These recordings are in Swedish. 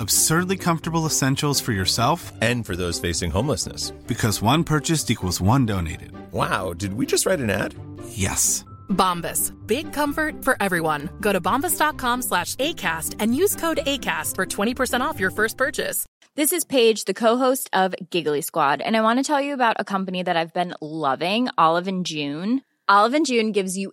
Absurdly comfortable essentials for yourself And for those facing homelessness. because one purchased equals one donated. Wow, did we just write an ad? Yes. Bombas. Big comfort for everyone. Go to bombas.com slash ACAST and use code ACAST for 20% off your first purchase. This is Paige, the co-host of Giggly Squad, and I want to tell you about a company that I've been loving, Olive and June. Olive and June gives you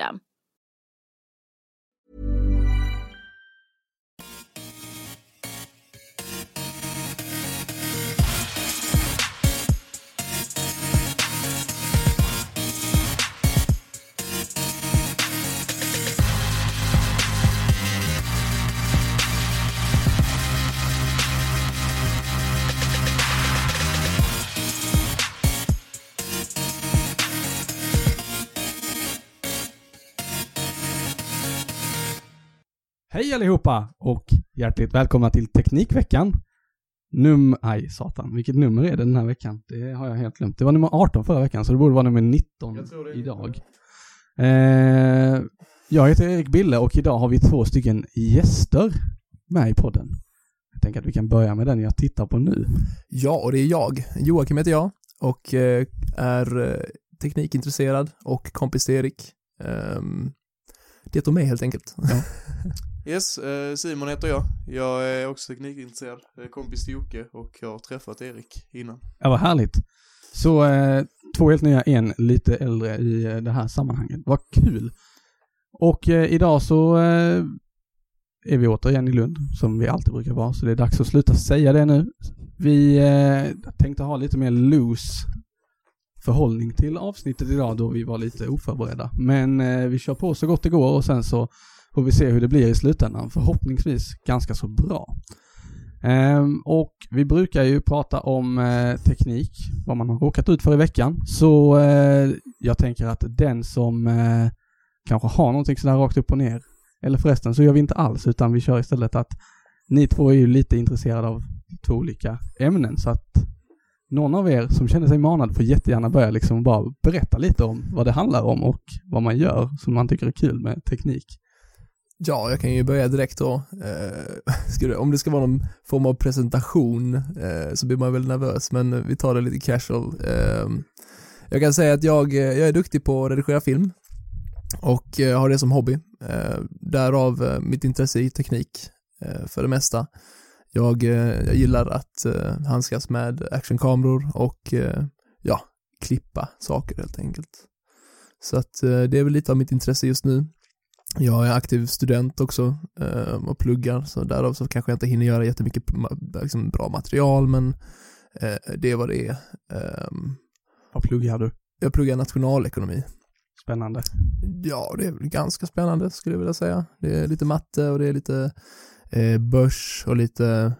system. Hej allihopa och hjärtligt välkomna till Teknikveckan. Num... Aj, satan. Vilket nummer är det den här veckan? Det har jag helt glömt. Det var nummer 18 förra veckan, så det borde vara nummer 19 idag. Eh, jag heter Erik Bille och idag har vi två stycken gäster med i podden. Jag tänker att vi kan börja med den jag tittar på nu. Ja, och det är jag. Joakim heter jag och eh, är eh, teknikintresserad och kompis till Erik. Um, det och mig helt enkelt. Ja. Yes, eh, Simon heter jag. Jag är också teknikintresserad, kompis till Jocke och jag har träffat Erik innan. Ja, vad härligt. Så eh, två helt nya, en lite äldre i eh, det här sammanhanget. Vad kul! Och idag så är vi återigen i Lund, som vi alltid brukar vara, så det är dags att sluta säga det nu. Vi tänkte ha lite mer loose förhållning till avsnittet idag då vi var lite oförberedda. Men vi kör på så gott det går och sen så får vi se hur det blir i slutändan. Förhoppningsvis ganska så bra. Ehm, och vi brukar ju prata om eh, teknik, vad man har råkat ut för i veckan. Så eh, jag tänker att den som eh, kanske har någonting sådär rakt upp och ner, eller förresten så gör vi inte alls utan vi kör istället att ni två är ju lite intresserade av två olika ämnen så att någon av er som känner sig manad får jättegärna börja liksom bara berätta lite om vad det handlar om och vad man gör som man tycker är kul med teknik. Ja, jag kan ju börja direkt då. Eh, ska om det ska vara någon form av presentation eh, så blir man väl nervös, men vi tar det lite casual. Eh, jag kan säga att jag, eh, jag är duktig på att redigera film och eh, har det som hobby. Eh, därav eh, mitt intresse i teknik eh, för det mesta. Jag, eh, jag gillar att eh, handskas med actionkameror och eh, ja, klippa saker helt enkelt. Så att eh, det är väl lite av mitt intresse just nu. Jag är aktiv student också eh, och pluggar, så därav så kanske jag inte hinner göra jättemycket liksom, bra material, men eh, det är vad det är. Ehm, Vad pluggar du? jag pluggar nationalekonomi. Spännande. Ja, det är ganska spännande skulle jag vilja säga. Det är lite matte och det är lite eh, börs och lite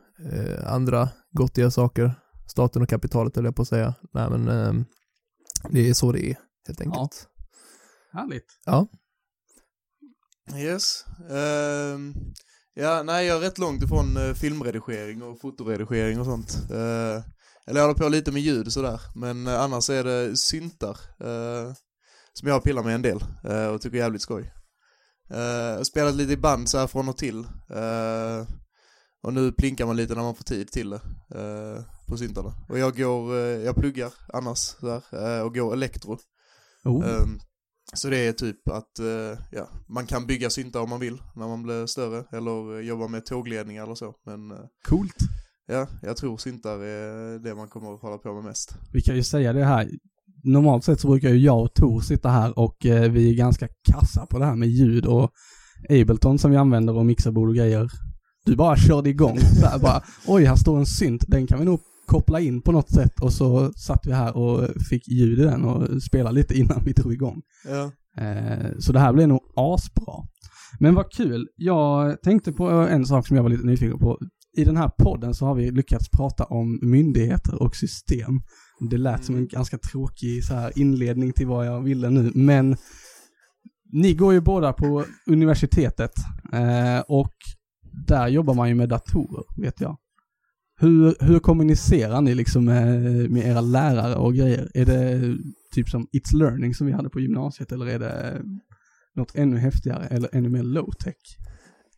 andra gottiga saker. Staten och kapitalet höll jag på att säga. Nej, men eh, det är så det är helt enkelt. Härligt. Ja. Yes. Ehm, ja, nej, jag är rätt långt ifrån eh, filmredigering och fotoredigering och sånt. Uh, eller jag håller på lite med ljud sådär, men uh, annars är det syntar eh, som jag pillar med en del eh, och tycker är jävligt skoj. Uh, spelat lite i band så här från och till. eh, och nu plinkar man lite när man får tid till det eh, på syntarna. Och jag går, eh, jag pluggar annars så här, eh, och går elektro. Oh. Ehm, Så det är typ att, eh, ja, man kan bygga syntar om man vill när man blir större, eller eh, jobba med tågledningar eller så, men eh, Coolt. ja, jag tror syntar är det man kommer att hålla på med mest. Vi kan ju säga det här. Normalt sett så brukar ju jag och Tor sitta här och vi är ganska kassa på det här med ljud och Ableton som vi använder och mixerbord och grejer. Du bara körde igång så här bara, oj här står en synt, den kan vi nog koppla in på något sätt och så satt vi här och fick ljud i den och spelade lite innan vi drog igång. Ja, Eh, så det här blir nog asbra. Men vad kul, jag tänkte på en sak som jag var lite nyfiken på. I den här podden så har vi lyckats prata om myndigheter och system. Det lät som en ganska tråkig så här inledning till vad jag ville nu, men ni går ju båda på universitetet eh, och där jobbar man ju med datorer, vet jag. Hur, hur kommunicerar ni liksom med, med era lärare och grejer? Är det typ som It's Learning som vi hade på gymnasiet eller är det något ännu häftigare eller ännu mer low-tech?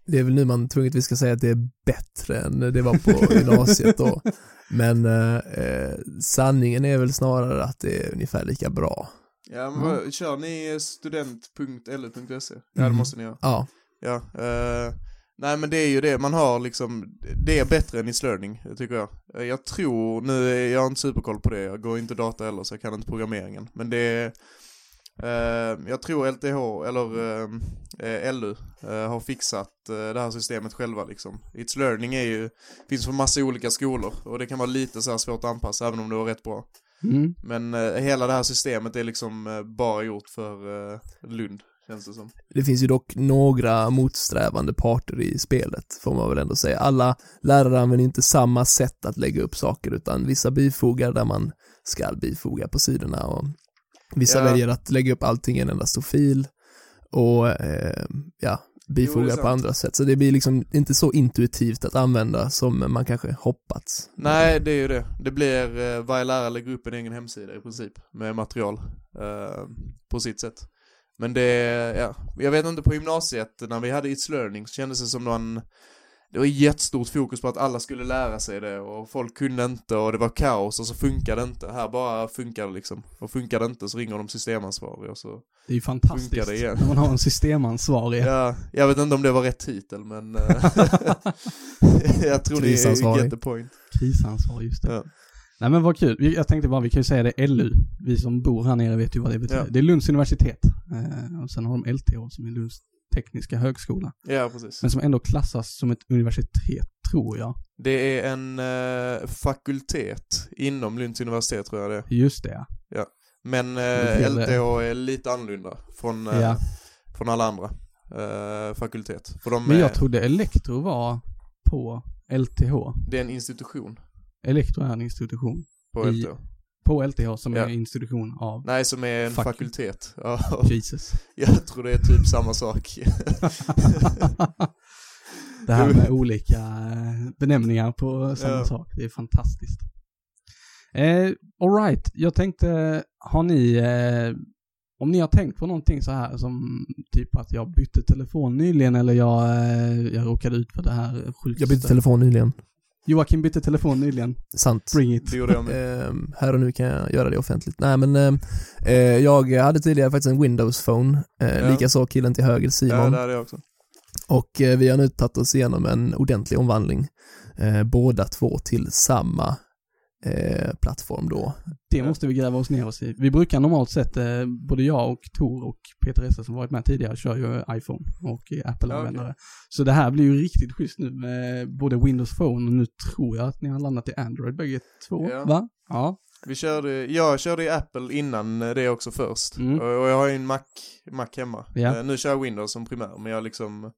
Det är väl nu man tvunget vi ska säga att det är bättre än det var på gymnasiet då. Men eh, eh, sanningen är väl snarare att det är ungefär lika bra. ja men vad, kör ni student.lu.se? Ja, det Mhm. måste ni göra. Ja, Ja, eh, nej men det är ju det, man har liksom, det är bättre än It's Learning, tycker jag. Jag tror, nu är jag inte superkoll på det, jag går inte data heller så jag kan inte programmeringen, men det är, eh, jag tror LTH, eller eh, eh, LU, eh, har fixat eh, det här systemet själva liksom. It's Learning är ju, finns för massa olika skolor och det kan vara lite så här svårt att anpassa även om det var rätt bra. Mm. Men eh, hela det här systemet är liksom eh, bara gjort för Lund, känns det som. det finns ju dock några motsträvande parter i spelet, får man väl ändå säga. Alla lärare använder inte samma sätt att lägga upp saker, utan vissa bifogar där man ska bifoga på sidorna och vissa Ja. väljer att lägga upp allting i en enda stor fil och eh, ja, Jo, bifoga på sant. andra sätt. Så det blir liksom inte så intuitivt att använda som man kanske hoppats. Nej, det är ju det. Det blir, eh, varje lärare lägger upp en egen hemsida i princip med material eh, på sitt sätt. Men det, ja, jag vet inte på gymnasiet när vi hade It's Learning så kändes det som någon, det var jättestort fokus på att alla skulle lära sig det och folk kunde inte och det var kaos och så funkade det inte. Här bara funkar det liksom. Och funkar det inte så ringer de systemansvariga och så, Det är ju fantastiskt det igen? när man har en systemansvarig. ja, jag vet inte om det var rätt titel men eh, jag tror ni get the point. Krisansvarig, just det. Ja. Nej men vad kul. Jag tänkte bara, vi kan ju säga det LU. Vi som bor här nere vet ju vad det betyder. Ja. Det är Lunds universitet. Eh, och sen har de LTH som är Lunds tekniska högskola. Ja, precis. Men som ändå klassas som ett universitet, tror jag. Det är en eh, fakultet inom Lunds universitet tror jag det är. Just det, ja. Men är eh, LTH är lite annorlunda från, eh, ja. från alla andra eh, fakultet. För de Men är, jag trodde Elektro var på LTH. det är en institution Elektro är en institution. på I- LTH. På LTH som Ja. är institution av Nej, som är en Fuck. fakultet. Jesus. jag tror det är typ samma sak. det här med olika eh, benämningar på samma Ja. sak, det är fantastiskt. Eh, Alright, jag tänkte, har ni, eh, om ni har tänkt på någonting så här som typ att jag bytte telefon nyligen eller jag, eh, jag råkade ut för det här sjukaste. Jag bytte telefon nyligen. Joakim bytte telefon nyligen. Sant. Bring it. Det gjorde jag med. Ehm, här och nu kan jag göra det offentligt. Nej men ehm, eh, jag hade tidigare faktiskt en Windows Phone, eh, Ja. likaså killen till höger Ja, Simon. det hade jag också. Och eh, vi har nu tagit oss igenom en ordentlig omvandling, eh, båda två till samma eh, plattform då. Det måste vi gräva oss ner oss i. Vi brukar normalt sett, eh, både jag och Tor och Peter Esse som varit med tidigare kör ju iPhone och är Apple-användare. Så det här blir ju riktigt schysst nu med både Windows Phone och nu tror jag att ni har landat i Android bägge två, Ja. va? Ja. Vi körde, jag körde i Apple innan det också först. Mm. Och jag har ju en Mac, Mac hemma. Ja. Eh, Nu kör jag Windows som primär, men jag har liksom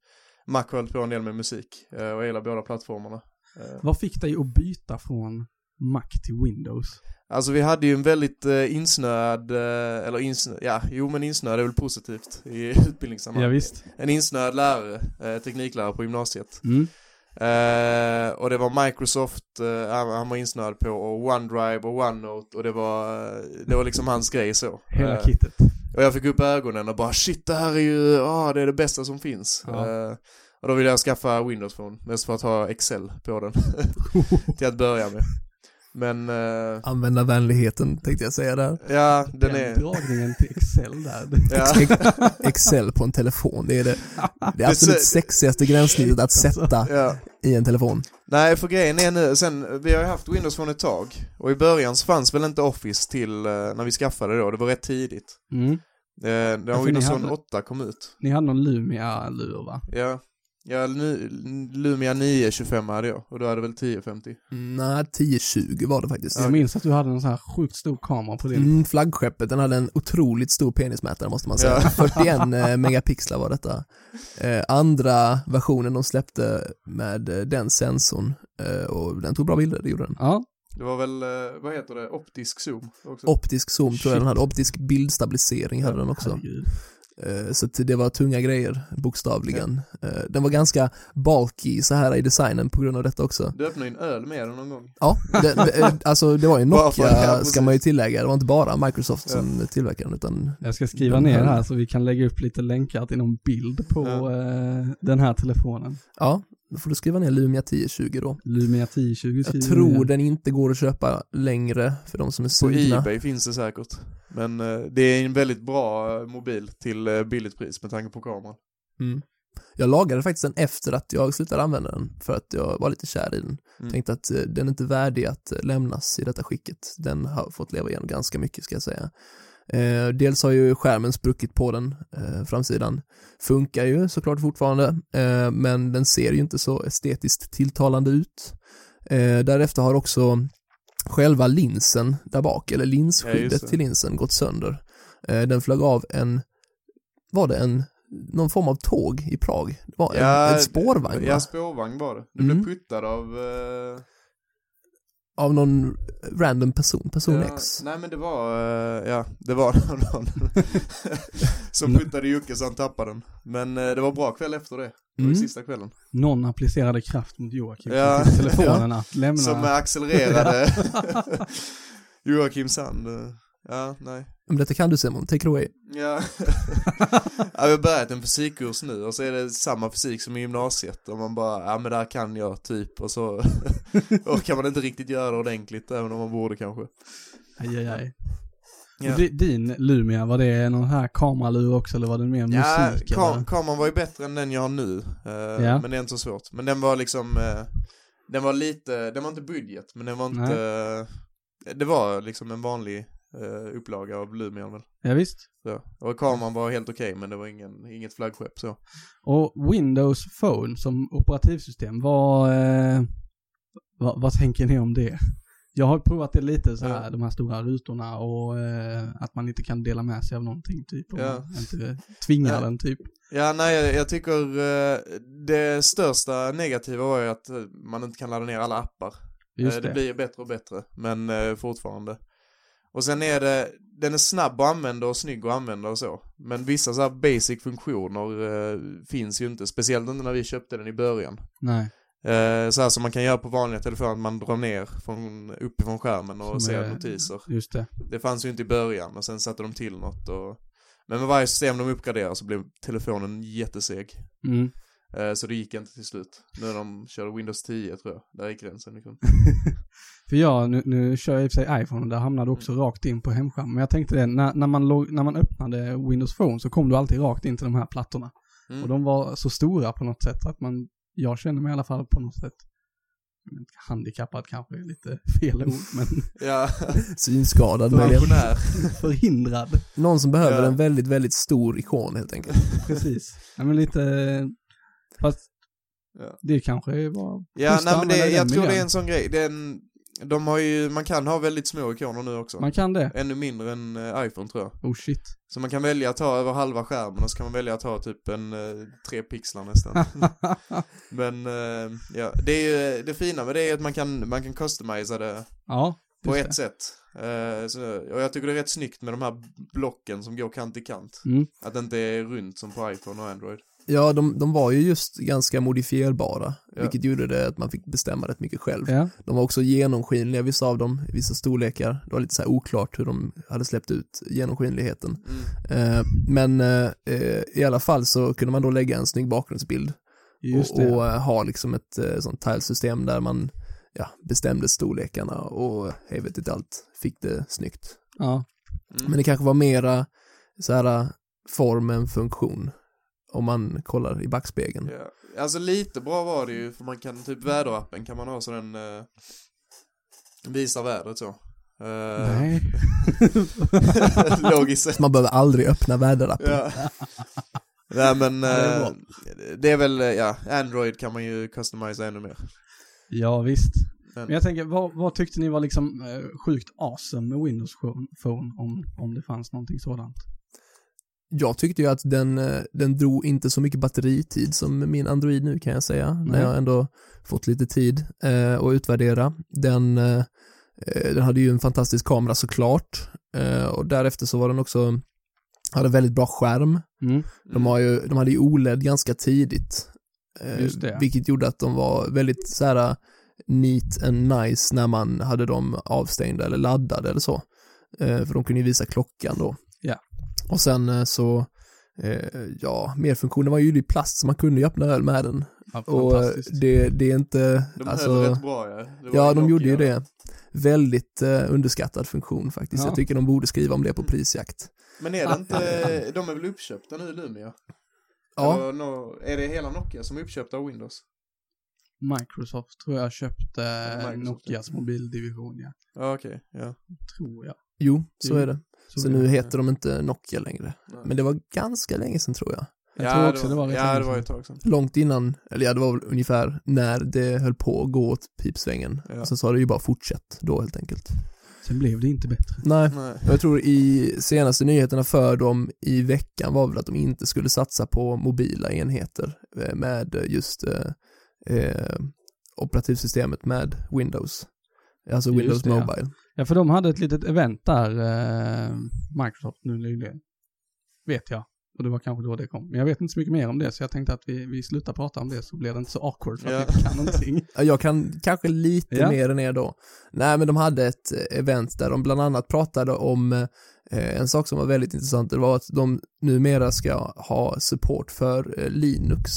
Mac har hållit på en del med musik eh, och jag gillar båda plattformarna. Eh, Vad fick dig att byta från Mac till Windows? Alltså vi hade ju en väldigt eh, insnöad, eh, eller insnö, ja, jo men insnöad är väl positivt i utbildningssammanhang. Ja, visst. En insnöad lärare, eh, tekniklärare på gymnasiet. Mm. Eh, och det var Microsoft, eh, han, han var insnöad på, och OneDrive och OneNote och det var, eh, det var liksom hans grej så. Hela Eh, kittet. Och jag fick upp ögonen och bara shit det här är ju, ah det är det bästa som finns. Ja. Eh, och då ville jag skaffa Windows Phone, mest för att ha Excel på den. till att börja med. Men, eh, Användarvänligheten tänkte jag säga där. ja, den Den är... dragningen till Excel där. Ja. Excel på en telefon, det är det, det är absolut sexigaste gränssnittet att sätta Ja. i en telefon. Nej, för grejen är nu, sen, vi har ju haft Windows Phone ett tag, och i början så fanns väl inte Office till, eh, när vi skaffade det då, det var rätt tidigt. Mm. Eh, när Windows Phone 8 kom ut. Ni hade någon Lumia-lur va? Ja, ja nu, Lumia 925 hade jag, och du hade väl 1050? Mm, Nej, 1020 var det faktiskt. Jag minns att du hade en sån här sjukt stor kamera på din. Mm, flaggskeppet, den hade en otroligt stor penismätare måste man säga. Ja. 41 eh, megapixlar var detta. Eh, andra versionen de släppte med eh, den sensorn eh, och den tog bra bilder, det gjorde den. Ja, Det var väl, eh, vad heter det, optisk zoom också? Optisk zoom tror jag Shit. den hade, optisk bildstabilisering hade den också. herregud. Eh, Så att det var tunga grejer, bokstavligen. Eh, Den var ganska bulky så här i designen på grund av detta också. Du öppnade en öl med den någon gång. Ja, det, eh, alltså det var ju ja, Nokia precis. ska man ju tillägga, det var inte bara Microsoft som tillverkade den utan Jag ska skriva ner här- så vi kan lägga upp lite länkar till någon bild på Ja. den här telefonen. ja, då får du skriva ner Lumia 1020 då. Lumia 1020 Jag tror ner. den inte går att köpa längre för de som är På sugna. Ebay finns det säkert. Men eh, det är en väldigt bra eh, mobil till eh, billigt pris med tanke på kameran. Mm. Jag lagade faktiskt den efter att jag slutade använda den för att jag var lite kär i den. Mm. Tänkte att den är inte värdig att lämnas i detta skicket. Den har fått leva igenom ganska mycket ska jag säga. Eh, dels har ju skärmen spruckit på den, eh, framsidan. Funkar ju såklart fortfarande, eh, men den ser ju inte så estetiskt tilltalande ut. Eh, därefter har också själva linsen där bak, eller Ja, linsskyddet det. till linsen gått sönder. Eh, den flög av en, var det en, någon form av tåg i Prag? Det var en, en spårvagn Ja, va? spårvagn var det. Du Mm. blev puttad av... eh, Av någon random person, person ja, X. Nej men det var, eh, ja, det var någon som puttade Jocke så han tappade den. Men eh, det var bra kväll efter det. Det var Mm. sista kvällen. Någon applicerade kraft mot Joakim Ja. ja. telefonen att lämna. Som accelererade Joakims hand. eh, Ja, nej. Men detta kan du Simon, take it away. Ja. ja, vi har börjat en fysikkurs nu och så är det samma fysik som i gymnasiet och man bara, ja men där kan jag typ och så och kan man inte riktigt göra det ordentligt även om man borde kanske. Aj, aj, aj. Ja. Din Lumia, var det någon här kameralur också eller var det mer Ja, musik? kam eller? kameran var ju bättre än den jag har nu, eh, Ja. men det är inte så svårt. Men den var liksom, eh, den var lite, den var inte budget, men den var inte, det var liksom en vanlig eh, upplaga av Lumion. Ja, visst. Så. Och kameran var helt okej, men det var ingen, inget flaggskepp så. Och Windows Phone som operativsystem, vad, eh, vad, vad tänker ni om det? Jag har provat det lite så här, Ja. de här stora rutorna och eh, att man inte kan dela med sig av någonting typ. Och Ja. inte tvinga Ja. den typ. Ja, nej, jag, tycker eh, det största negativa var ju att man inte kan ladda ner alla appar. Just Eh, det. det blir bättre och bättre, men eh, fortfarande. Och sen är det, den är snabb att använda och snygg att använda och så. Men vissa så här basic funktioner eh, finns ju inte, speciellt inte när vi köpte den i början. Nej. Eh, så här som man kan göra på vanliga telefoner, att man drar ner från, uppifrån skärmen och Som ser är- notiser. Just det. Det fanns ju inte i början och sen satte de till något och... Men med varje system de uppgraderar så blev telefonen jätteseg. Mm. Eh, Så det gick inte till slut. Nu när de körde Windows 10 tror jag, där gick gränsen liksom. För jag, nu, nu kör jag i och för sig iPhone och där hamnade också Mm. rakt in på hemskärmen. Men jag tänkte det, när, när, man log, när man öppnade Windows Phone så kom du alltid rakt in till de här plattorna. Mm. Och de var så stora på något sätt att man, jag känner mig i alla fall på något sätt handikappad kanske är lite fel ord, men Ja, Synskadad pensionär. förhindrad. Någon som behöver Ja. en väldigt, väldigt stor ikon helt enkelt. Precis. Ja, men lite, fast Ja. det kanske var Ja, nej men det, jag tror det är en sån grej. Den, de har ju, man kan ha väldigt små ikoner nu också. Man kan det. Ännu mindre än eh, iPhone tror jag. Oh shit. Så man kan välja att ta över halva skärmen och så kan man välja att ta typ en eh, tre pixlar nästan. men eh, ja, det är ju, det fina med det är att man kan, man kan customisa det ja, på ett sätt. Eh, så, och jag tycker det är rätt snyggt med de här blocken som går kant i kant. det. Mm. Att det inte är runt som på iPhone och Android. Ja, de, de var ju just ganska modifierbara, Ja. vilket gjorde det att man fick bestämma rätt mycket själv. Ja, De var också genomskinliga, vissa av dem, i vissa storlekar. Det var lite så oklart hur de hade släppt ut genomskinligheten. Mm. Eh, men eh, eh, i alla fall så kunde man då lägga en snygg bakgrundsbild och, och eh, ha liksom ett eh, sånt tilesystem där man ja, bestämde storlekarna och hej vet inte allt, fick det snyggt. Ja. Mm. Men det kanske var mera så här form än funktion om man kollar i backspegeln. Ja. Alltså lite bra var det ju, för man kan, typ väderappen kan man ha så den eh, visar vädret så. Eh, Nej. Logiskt sett. Man behöver aldrig öppna väderappen. Ja. Nej men, eh, det är väl, eh, ja, Android kan man ju customisa ännu mer. Ja, visst. Men, Men jag tänker, vad, vad tyckte ni var liksom eh, sjukt awesome med Windows Phone, om, om det fanns någonting sådant? Jag tyckte ju att den, eh, den drog inte så mycket batteritid som min Android nu kan jag säga, när Nej. jag ändå fått lite tid eh, att utvärdera. Den, eh, eh, den hade ju en fantastisk kamera såklart eh, och därefter så var den också, hade väldigt bra skärm. Mm. De, har ju, de hade ju OLED ganska tidigt. eh. Vilket gjorde att de var väldigt så här neat and nice när man hade dem avstängda eller laddade eller så. Eh, För de kunde ju visa klockan då. Och sen eh, så, eh, ja, mer funktioner var ju i plast så man kunde ju öppna öl med den. Ja, Och eh, det, det är inte, de alltså, rätt bra ja. Det var ja de gjorde ju det. Väldigt eh, underskattad funktion faktiskt. Ja. Jag tycker de borde skriva om det på prisjakt. Men är det inte, de är väl uppköpta nu Lumia? Ja, no, är det hela Nokia som är uppköpta av Windows? Microsoft tror jag köpte Microsoft, Nokias mobildivision, ja. Ja okej, ja. Tror jag. jo, så Jo, är det. Så nu det. heter de inte Nokia längre. Nej. Men det var ganska länge sedan tror jag. Jag ja, tror också det var rätt Ja, länge det var ett tag sedan. Långt innan, eller ja det var väl ungefär när det höll på att gå åt pipsvängen. Ja. Sen så har det ju bara fortsatt då helt enkelt. Sen blev det inte bättre. Nej, Nej. jag tror i senaste nyheterna för dem i veckan var väl att de inte skulle satsa på mobila enheter eh, med just eh, eh, operativsystemet med Windows. Alltså Windows det, ja. Mobile. Ja, för de hade ett litet event där, eh, Microsoft, nu nyligen. Vet jag. Och det var kanske då det kom. Men jag vet inte så mycket mer om det, så jag tänkte att vi, vi slutar prata om det så blir det inte så awkward för att Ja. vi kan någonting. Ja, Jag kan kanske lite Ja. mer än er då. Nej, men de hade ett eh, event där de bland annat pratade om eh, en sak som var väldigt intressant. Det var att de numera ska ha support för eh, Linux,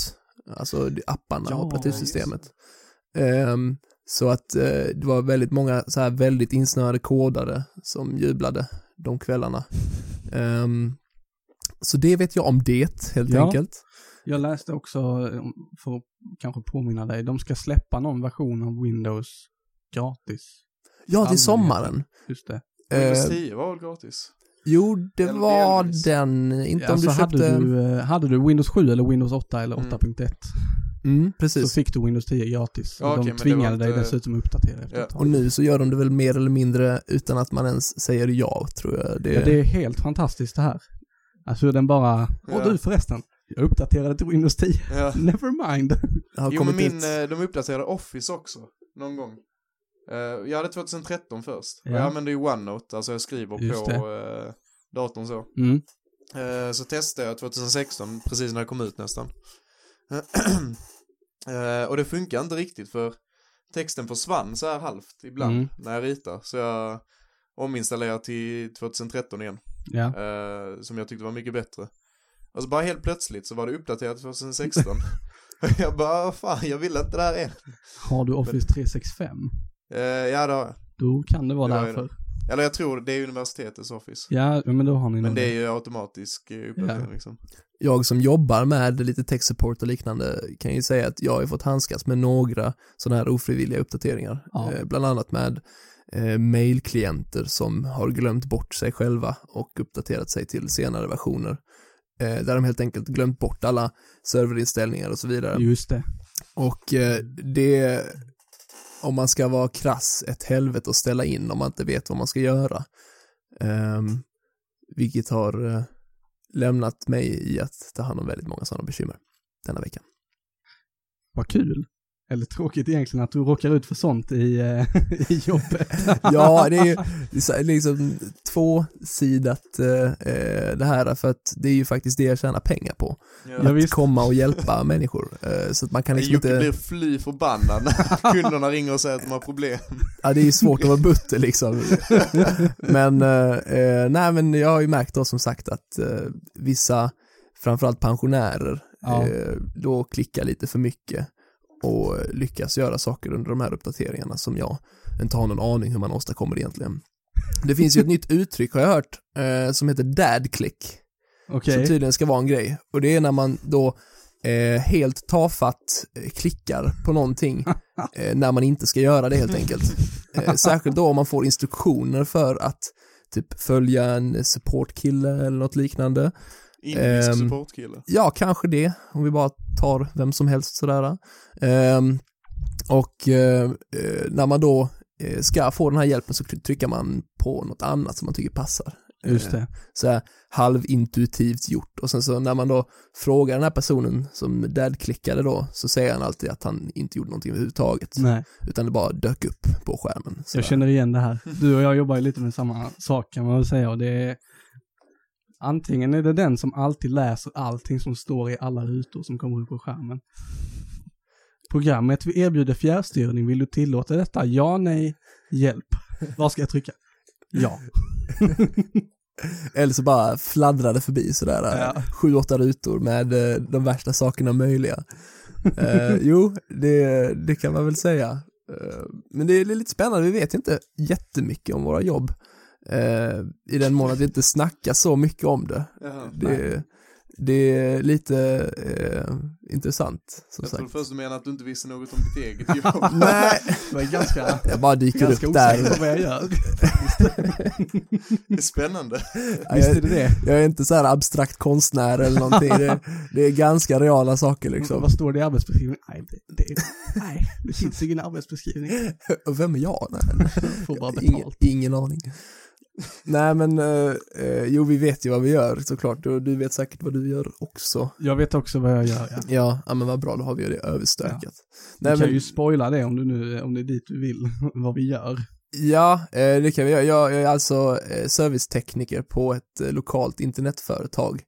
alltså apparna, Ja, operativsystemet. Ehm, så att eh, det var väldigt många så här väldigt insnöade kodare som jublade de kvällarna. Ehm, så det vet jag om det, helt Ja. enkelt. Jag läste också, eh, för att kanske påminna dig, de ska släppa någon version av Windows gratis. Ja, till sommaren. Just det. Windows Eh, 10 var väl gratis? Jo, det Eller var delvis. den, inte om alltså du köpte... hade, du, eh, hade du Windows 7 eller Windows 8 eller Mm. 8.1 Mm, så precis. fick du Windows 10 gratis. Ja, Och de det tvingade var dig inte- dessutom att uppdatera efter Ja. ett tag. Och nu så gör de det väl mer eller mindre utan att man ens säger ja, tror jag. Det, Ja, det är helt fantastiskt det här. Alltså den bara, Ja. och du förresten, jag uppdaterade till Windows 10. Ja. Never mind. har Jo men kommit min, ut. eh, de uppdaterade Office också, någon gång. Eh, jag hade 2013 först. Och Ja. jag använde ju OneNote, alltså jag skriver Just på eh, datorn så. Mm. Så testade jag 2016, precis när det kom ut nästan. eh, och det funkar inte riktigt för texten försvann så här halvt ibland Mm. när jag ritar. Så jag ominstallerade till 2013 igen. Ja. eh, som jag tyckte var mycket bättre. Och så bara helt plötsligt så var det uppdaterat 2016. jag bara, "Vad fan, jag vill inte det här än. Har du Office 365? Eh, ja, det har jag. Då kan det vara Det därför. Eller jag tror det är universitetets Office. Ja, men då har ni Men det är ju automatisk eh, uppdatering Ja. liksom. Jag som jobbar med lite tech support och liknande kan ju säga att jag har fått handskas med några sådana här ofrivilliga uppdateringar. Ja. Eh, bland annat med eh, mailklienter som har glömt bort sig själva och uppdaterat sig till senare versioner. Eh, där de helt enkelt glömt bort alla serverinställningar och så vidare. Just det. Och eh, det, om man ska vara krass, ett helvete att ställa in om man inte vet vad man ska göra. Um, vilket har uh, lämnat mig i att ta hand om väldigt många sådana bekymmer denna veckan. Vad kul. Eller tråkigt egentligen att du råkar ut för sånt i, eh, i jobbet. Ja, det är ju det är så- liksom tvåsidat eh, eh, det här för att det är ju faktiskt det jag tjänar pengar på. Ja, att visst. komma och hjälpa människor. Eh, så att man kan liksom Jocke inte, blir fly förbannad när kunderna ringer och säger att de har problem. ja det är ju svårt att vara butter liksom. men, eh, nej men jag har ju märkt då som sagt att eh, vissa, framförallt pensionärer, Ja. då klickar lite för mycket. Och lyckas göra saker under de här uppdateringarna som jag inte har någon aning hur man åstadkommer egentligen. Det finns ju ett nytt uttryck har jag hört eh, som heter dadclick Okej. som tydligen ska vara en grej och det är när man då eh, helt tafatt eh, klickar på någonting eh, när man inte ska göra det helt enkelt. Eh, särskilt då om man får instruktioner för att typ följa en supportkille eller något liknande. Indisk Ehm, supportkille. Ja, kanske det, om vi bara tar vem som helst sådär. Ehm, och eh, när man då eh, ska få den här hjälpen så trycker man på något annat som man tycker passar. Just det. Så här halvintuitivt gjort och sen så när man då frågar den här personen som dad-klickade då så säger han alltid att han inte gjorde någonting överhuvudtaget Nej, utan det bara dök upp på skärmen. Så jag där. känner igen det här. Du och jag jobbar ju lite med samma sak kan man väl säga och det är antingen är det den som alltid läser allting som står i alla rutor som kommer upp på skärmen. Programmet vi erbjuder fjärrstyrning, vill du tillåta detta? Ja, nej, hjälp. Vad ska jag trycka? Ja. Eller så bara fladdrade förbi sådär, Ja. sju, åtta rutor med eh, de värsta sakerna möjliga. Eh, jo, det, det kan man väl säga. Eh, men det är lite spännande, vi vet inte jättemycket om våra jobb. Eh, I den mån att vi inte snackar så mycket om det. Jaha. Det, det är lite eh, intressant, som Jag sagt. trodde först du menade att du inte visste något om ditt eget jobb. Nej, är ganska, jag bara dyker ganska upp där. på vad jag gör. Det är spännande. Ja, Visst är det det? jag är inte så här abstrakt konstnär eller någonting, det, det är ganska reala saker liksom. Vad står det i arbetsbeskrivningen? Nej, det, det, nej, det finns ingen arbetsbeskrivning. Vem är jag? Nej, Får bara ingen, betalt. ingen aning. Nej men, eh, eh, jo vi vet ju vad vi gör såklart och du vet säkert vad du gör också. Jag vet också vad jag gör, ja. Ja, ja men vad bra, då har vi ju det överstökat. Du Nej, kan men, ju spoila det om du nu, om det är dit du vill, vad vi gör. Ja, eh, det kan vi göra. Jag, jag är alltså eh, servicetekniker på ett eh, lokalt internetföretag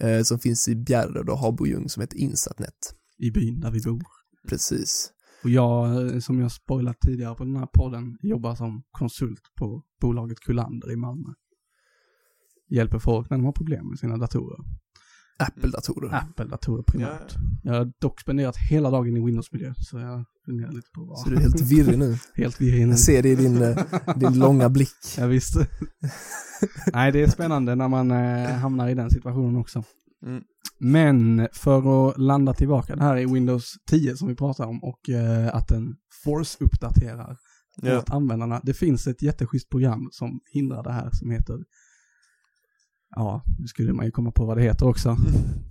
eh, som finns i Bjärred och Habojung som heter Insatnet. I byn där vi bor. Precis. Och jag, som jag spoilat tidigare på den här podden, jobbar som konsult på bolaget Kullander i Malmö. Hjälper folk när de har problem med sina datorer. Apple-datorer. Apple-datorer primärt. Jag har dock spenderat hela dagen i Windows-miljö, så jag funderar lite på vad. Så du är helt virrig nu. helt virrig nu. Jag ser det i din, eh, din långa blick. Ja, visst. Nej, det är spännande när man eh, hamnar i den situationen också. Mm. Men för att landa tillbaka, det här är Windows 10 som vi pratar om och eh, att den Force-uppdaterar Ja. åt användarna. Det finns ett jätteschysst program som hindrar det här som heter, ja, nu skulle man ju komma på vad det heter också.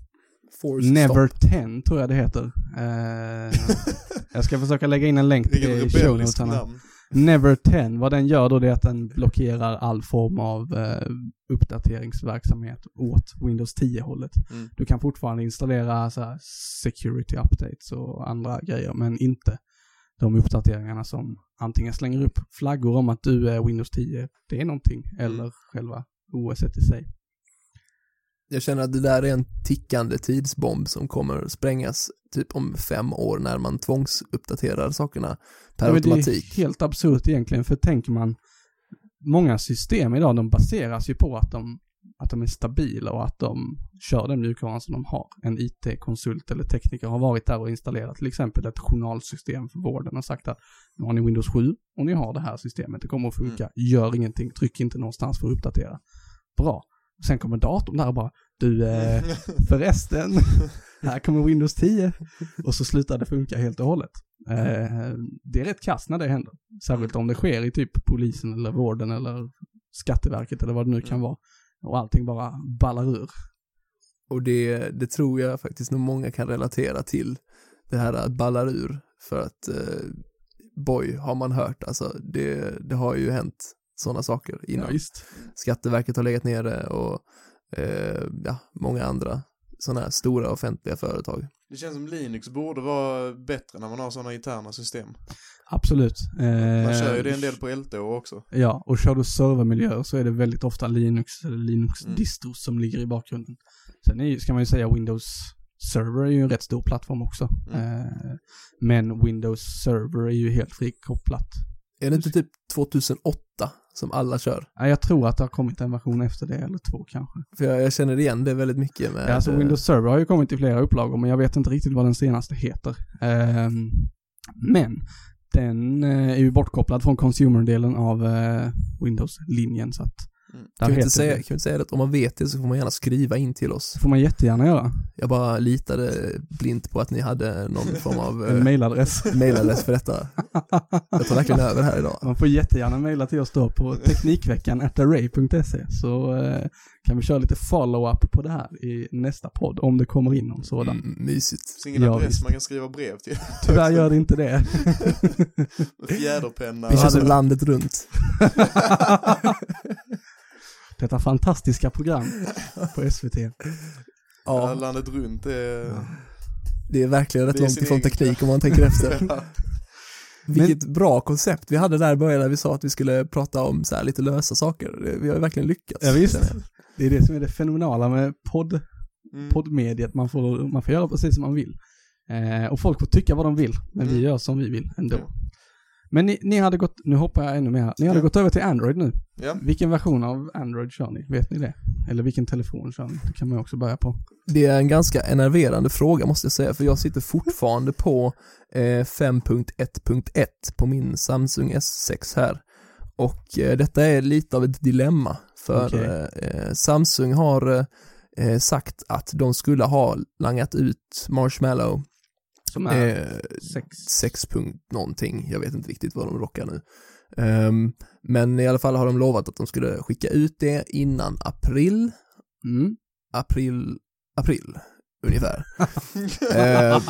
Force Never stop. 10 tror jag det heter. Eh, jag ska försöka lägga in en länk till show namn. Never 10, vad den gör då det är att den blockerar all form av eh, uppdateringsverksamhet åt Windows 10-hållet. Mm. Du kan fortfarande installera så här, security updates och andra grejer, men inte de uppdateringarna som antingen slänger upp flaggor om att du är Windows 10, det är någonting, eller själva OS i sig. Jag känner att det där är en tickande tidsbomb som kommer sprängas typ om fem år när man tvångsuppdaterar sakerna per Ja, men det automatik. är helt absurt egentligen, för tänker man, många system idag, de baseras ju på att de, att de är stabila och att de kör den mjukvaran som de har. En IT-konsult eller tekniker har varit där och installerat till exempel ett journalsystem för vården och sagt att nu har ni Windows 7 och ni har det här systemet, det kommer att funka, gör ingenting, tryck inte någonstans för att uppdatera. Bra. Sen kommer datorn där och bara, du, eh, förresten, här kommer Windows 10. Och så slutar det funka helt och hållet. Eh, det är rätt kast när det händer. Särskilt om det sker i typ polisen eller vården eller Skatteverket eller vad det nu kan vara. Och allting bara ballar ur. Och det, det tror jag faktiskt nog många kan relatera till. Det här att ballar ur. För att, eh, boy, har man hört, alltså det, det har ju hänt sådana saker innan. Ja. Skatteverket har legat nere och eh, ja, många andra sådana här stora offentliga företag. Det känns som Linux borde vara bättre när man har sådana interna system. Absolut. Eh, Man kör ju det en del på LTO också. Ja, och kör du servermiljöer så är det väldigt ofta Linux eller Mm. Linux-distros som ligger i bakgrunden. Sen är, ska man ju säga Windows Server är ju en rätt stor plattform också. Mm. Eh, men Windows Server är ju helt frikopplat. Är det inte typ 2008 som alla kör. Ja, jag tror att det har kommit en version efter det, eller två kanske. För jag, jag känner igen det väldigt mycket med... Ja, alltså eh, Windows Server har ju kommit i flera upplagor, men jag vet inte riktigt vad den senaste heter. Ehm, men den eh, är ju bortkopplad från consumer-delen av eh, Windows-linjen, så att Mm. Kan vi, inte säga, det. kan vi inte säga att om man vet det så får man gärna skriva in till oss. Det får man jättegärna göra. Jag bara litade blint på att ni hade någon form av En eh, mailadress. mailadress för detta. Jag tar verkligen över här idag. Man får jättegärna mejla till oss då på teknikveckan array.se så eh, kan vi köra lite follow-up på det här i nästa podd om det kommer in någon sådan. Mm, mysigt. Det finns ingen Ja, adress visst. man kan skriva brev till. Tyvärr gör det inte det. Fjäderpenna. Vi kör landet runt. Detta fantastiska program på SVT. Ja, Ja, landet runt är... det är verkligen rätt är långt ifrån teknik om man tänker efter. Ja. Vilket bra koncept vi hade där i början när vi sa att vi skulle prata om så här lite lösa saker. Vi har ju verkligen lyckats. Ja, visst. Det är det som är det fenomenala med podd, Mm. poddmediet. Man får, man får göra precis som man vill. Eh, och folk får tycka vad de vill, men vi Mm. gör som vi vill ändå. Men ni, ni hade gått, nu hoppar jag ännu mer här. Ni hade Ja. gått över till Android nu. Ja. Vilken version av Android kör ni? Vet ni det? Eller vilken telefon kör ni? Det kan man också börja på. Det är en ganska enerverande fråga måste jag säga, för jag sitter fortfarande på eh, 5.1.1 på min Samsung S6 här. Och eh, detta är lite av ett dilemma, för Okej. eh, Samsung har eh, sagt att de skulle ha langat ut Marshmallow Som är eh, sex. 6 punkt någonting, jag vet inte riktigt vad de rockar nu. Ehm, men i alla fall har de lovat att de skulle skicka ut det innan april, Mm. april, april ungefär. Eh,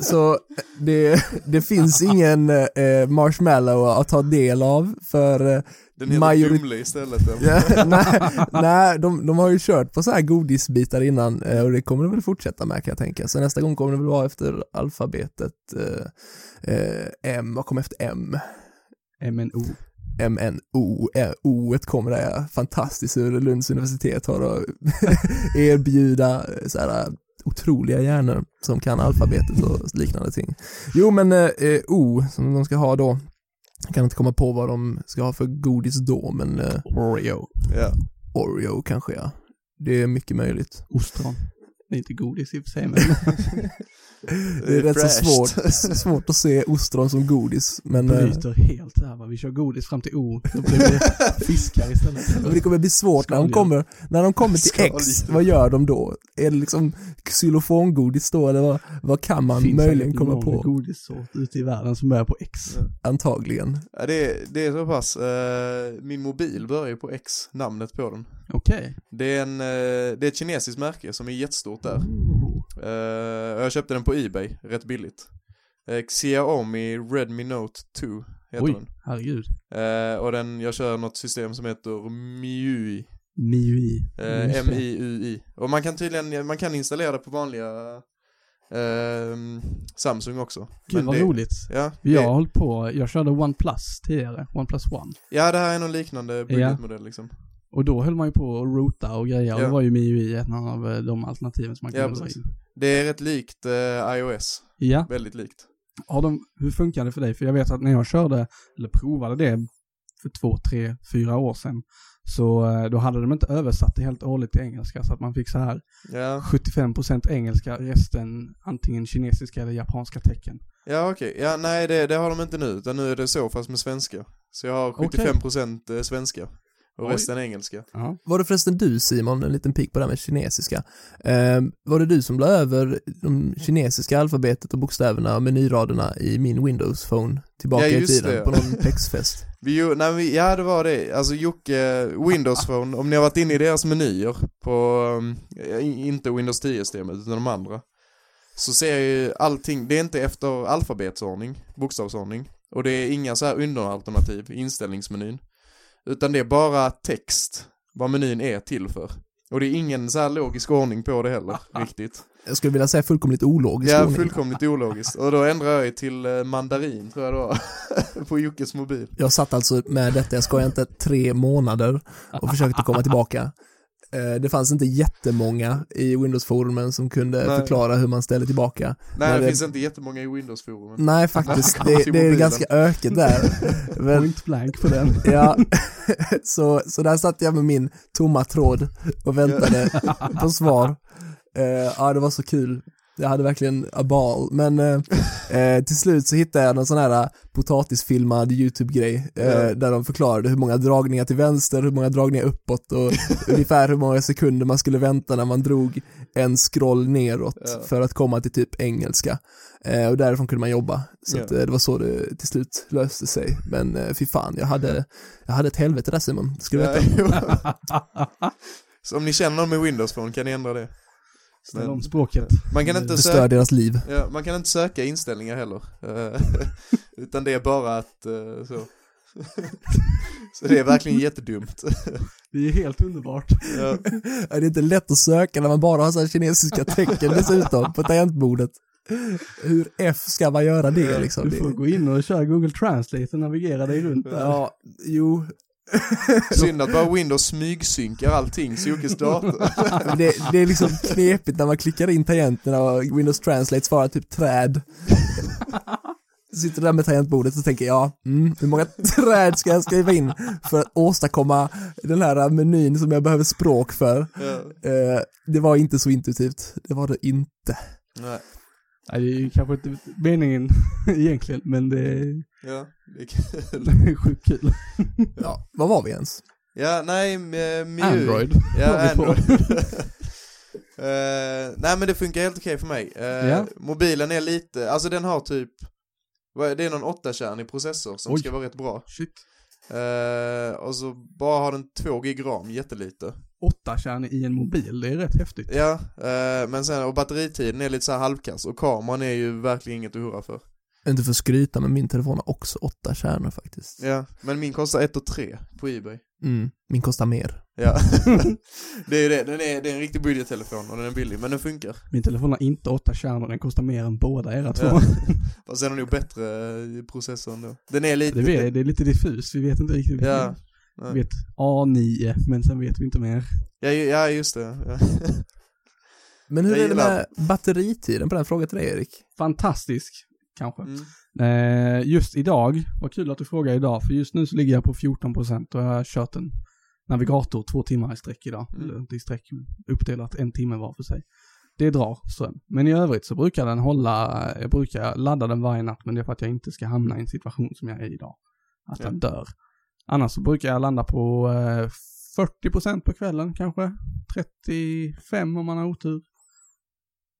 så det, det finns ingen eh, marshmallow att ta del av för eh, Den heter Majori- Kumle istället. ja, nej, nej de, de har ju kört på så här godisbitar innan eh, och det kommer de väl fortsätta med kan jag tänka. Så nästa gång kommer det väl vara efter alfabetet eh, eh, M, vad kommer efter M? MNO. MNO, O kommer där, ja. fantastiskt hur Lunds universitet har att erbjuda så här otroliga hjärnor som kan alfabetet och liknande ting. Jo men eh, eh, O som de ska ha då, jag kan inte komma på vad de ska ha för godis då men eh, Oreo. Ja. Oreo kanske ja. Det är mycket möjligt. Ostron. Det är inte godis i och för sig, men Det är rätt så svårt, svårt att se ostron som godis men eh, bryter helt där va. Vi kör godis fram till O. Då blir det fiskar istället. Men det kommer bli svårt när de kommer, när de kommer till X, Skaldjur. vad gör de då? Är det liksom xylofongodis då eller vad, vad kan man Finns möjligen komma på? godissort ute i världen som börjar på X. Antagligen. Ja, det, är, det är så pass. Eh, min mobil börjar ju på X, namnet på den. Okej. Det är, en, eh, det är ett kinesiskt märke som är jättestort där. Eh, och jag köpte den på Ebay, rätt billigt. Uh, Xiaomi Redmi Note 2 heter Oj, den. herregud. Eh, och den, jag kör något system som heter MIUI. MIUI. Eh, det. M-I-U-I. Och man kan tydligen, man kan installera det på vanliga ehm, Samsung också. Gud Men vad det, roligt. Ja, Jag har hållit på, jag körde OnePlus tidigare, OnePlus One. ja, det här är någon liknande budgetmodell liksom. Och då höll man ju på att roota och grejer och Ja. det var ju MIUI ett av eh, de alternativen som man Ja, kunde dra precis. in. Det är rätt likt eh, iOS. Ja, Väldigt likt. har de, hur funkar det för dig? För jag vet att när jag körde, eller provade det för två, tre, fyra år sedan, så eh, då hade de inte översatt det helt och hållet till engelska så att man fick så här Ja, 75% engelska, resten antingen kinesiska eller japanska tecken. ja okej. Ja, nej det, det har de inte nu, utan nu är det så fast med svenska. Så jag har Okej. 75% svenska. Och Oj. resten engelska. Ja. Var det förresten du Simon, en liten pik på det här med kinesiska. Eh, var det du som la över de kinesiska alfabetet och bokstäverna och menyraderna i min Windows Phone tillbaka Ja, i tiden det. på någon pexfest? Vi, nej, vi, ja det var det. Alltså Jocke, Windows Phone, om ni har varit inne i deras menyer på, um, inte Windows 10-systemet utan de andra. Så ser ju allting, det är inte efter alfabetsordning, bokstavsordning. Och det är inga så här underalternativ i inställningsmenyn. Utan det är bara text, vad menyn är till för. Och det är ingen så här logisk ordning på det heller, riktigt. Jag skulle vilja säga fullkomligt ologisk Ja, ordning. fullkomligt ologiskt. Och då ändrar jag ju till eh, mandarin, tror jag det var, på Jockes mobil. Jag satt alltså med detta, jag skojar inte, tre månader och försökte komma tillbaka. Eh, Det fanns inte jättemånga i Windows-forumen som kunde Nej. förklara hur man ställer tillbaka. Nej, det det- finns inte jättemånga i Windows-forumen. Nej, faktiskt. Det, det är ganska öket där. Men, Point blank på den. ja, så, så där satt jag med min tomma tråd och väntade på svar. Eh, ja, det var så kul. Jag hade verkligen a ball, men eh, eh, till slut så hittade jag någon sån här potatisfilmad YouTube-grej eh, Ja. där de förklarade hur många dragningar till vänster, hur många dragningar uppåt och ungefär hur många sekunder man skulle vänta när man drog en scroll neråt Ja. för att komma till typ engelska. Eh, och därifrån kunde man jobba. Så Ja. att, eh, det var så det till slut löste sig. Men eh, fy fan, jag hade, jag hade ett helvete där Simon, ska du veta. Så om ni känner någon med Windows Phone kan ni ändra det. Ställ om språket. Man kan inte Det stör söka, deras liv. ja, man kan inte söka inställningar heller. Eh, Utan det är bara att, eh, så. Så det är verkligen jättedumt. Det är helt underbart. Ja, Det är inte lätt att söka när man bara har så här kinesiska tecken dessutom på tangentbordet. Hur F ska man göra det liksom? Du får gå in och köra Google Translate och navigera dig runt där. ja, jo. Synd att bara Windows smygsynkar allting så Jockes dator. Det, det är liksom knepigt när man klickar in tangenterna och Windows Translate svarar typ träd. Sitter där med tangentbordet och tänker ja, mm, hur många träd ska jag skriva in för att åstadkomma den här menyn som jag behöver språk för. Ja, Eh, det var inte så intuitivt, det var det inte. nej, Nej, det är ju kanske inte meningen egentligen, men det är, ja, det är kul. det är sjukt kul. Ja, vad var vi ens? Ja, nej, med Miu. Android. Ja. Android. Eh, nej men det funkar helt okej för mig. Eh, Ja. Mobilen är lite, alltså den har typ, det är någon 8-kärnig processor som Oj. ska vara rätt bra. Shit. Eh, och så bara har den 2 gig ram, jättelite. Åtta kärn i en mobil, det är rätt häftigt. Ja, eh, men sen, och batteritiden är lite så här halvkass och kameran är ju verkligen inget att hurra för. Inte för att skryta, men min telefon har också åtta kärnor faktiskt. Ja, men min kostar 1 och 3 på Ebay. Mm, min kostar mer. Ja, det är ju det, den är, det är en riktig budgettelefon och den är billig, men den funkar. Min telefon har inte åtta kärnor, den kostar mer än båda era två. Ja. Är den nog bättre eh, processorn då. Den är lite... Det, vet, det är lite diffus, vi vet inte riktigt. Ja. Vi vet A9, men sen vet vi inte mer. Ja, ja just det. Ja. Men hur Jag är det med batteritiden på den frågan till dig Erik? Fantastisk, kanske. Mm. Eh, just idag, vad kul att du frågar idag, för just nu så ligger jag på 14% och jag har kört en navigator två timmar i sträck idag. Mm. Eller inte i sträck, uppdelat en timme var för sig. Det drar ström. Men i övrigt så brukar den hålla, jag brukar ladda den varje natt, men det är för att jag inte ska hamna i en situation som jag är i idag. Att Ja. den dör. Annars så brukar jag landa på eh, 40% på kvällen kanske. 35 om man har otur.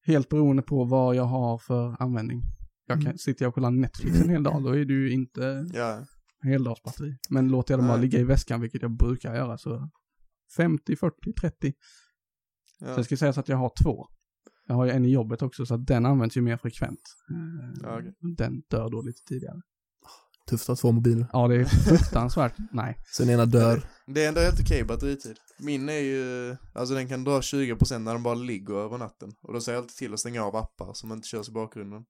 Helt beroende på vad jag har för användning. Jag kan, Mm. sitter jag och kollar Netflix en hel dag, då är det ju inte Ja. heldagsbatteri. Men låter jag den bara ligga i väskan, vilket jag brukar göra, så 50, 40, 30. Ja. Sen ska säga så att jag har två. Jag har ju en i jobbet också, så att den används ju mer frekvent. Eh, Ja, okej. Den dör då lite tidigare. Tufft att ha två mobiler. Ja, det är fruktansvärt. Nej. Så den ena dör. Det är ändå helt okej batteritid. Min är ju, alltså den kan dra 20% när den bara ligger över natten. Och då säger jag alltid till att stänga av appar som inte körs i bakgrunden.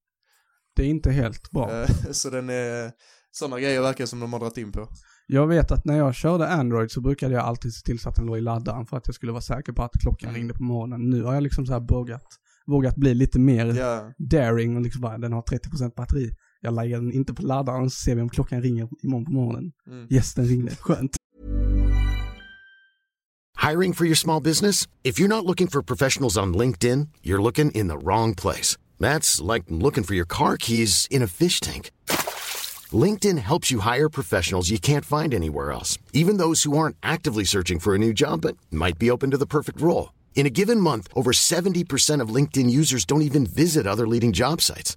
Det är inte helt bra. Eh, Så den är, sådana grejer verkar som de har dragit in på. Jag vet att när jag körde Android så brukade jag alltid se till så att den låg i laddaren för att jag skulle vara säker på att klockan Mm. ringde på morgonen. Nu har jag liksom så här vågat, vågat bli lite mer Ja, daring och liksom bara, den har 30% batteri. Jag lägger den inte på laddaren så ser vi om klockan ringer imorgon på morgonen. mm. Yes, den ringde. Skönt. Hiring for your small business? If you're not looking for professionals on LinkedIn, you're looking in the wrong place. That's like looking for your car keys in a fish tank. LinkedIn helps you hire professionals you can't find anywhere else, even those who aren't actively searching for a new job but might be open to the perfect role. In a given month, over 70% of LinkedIn users don't even visit other leading job sites.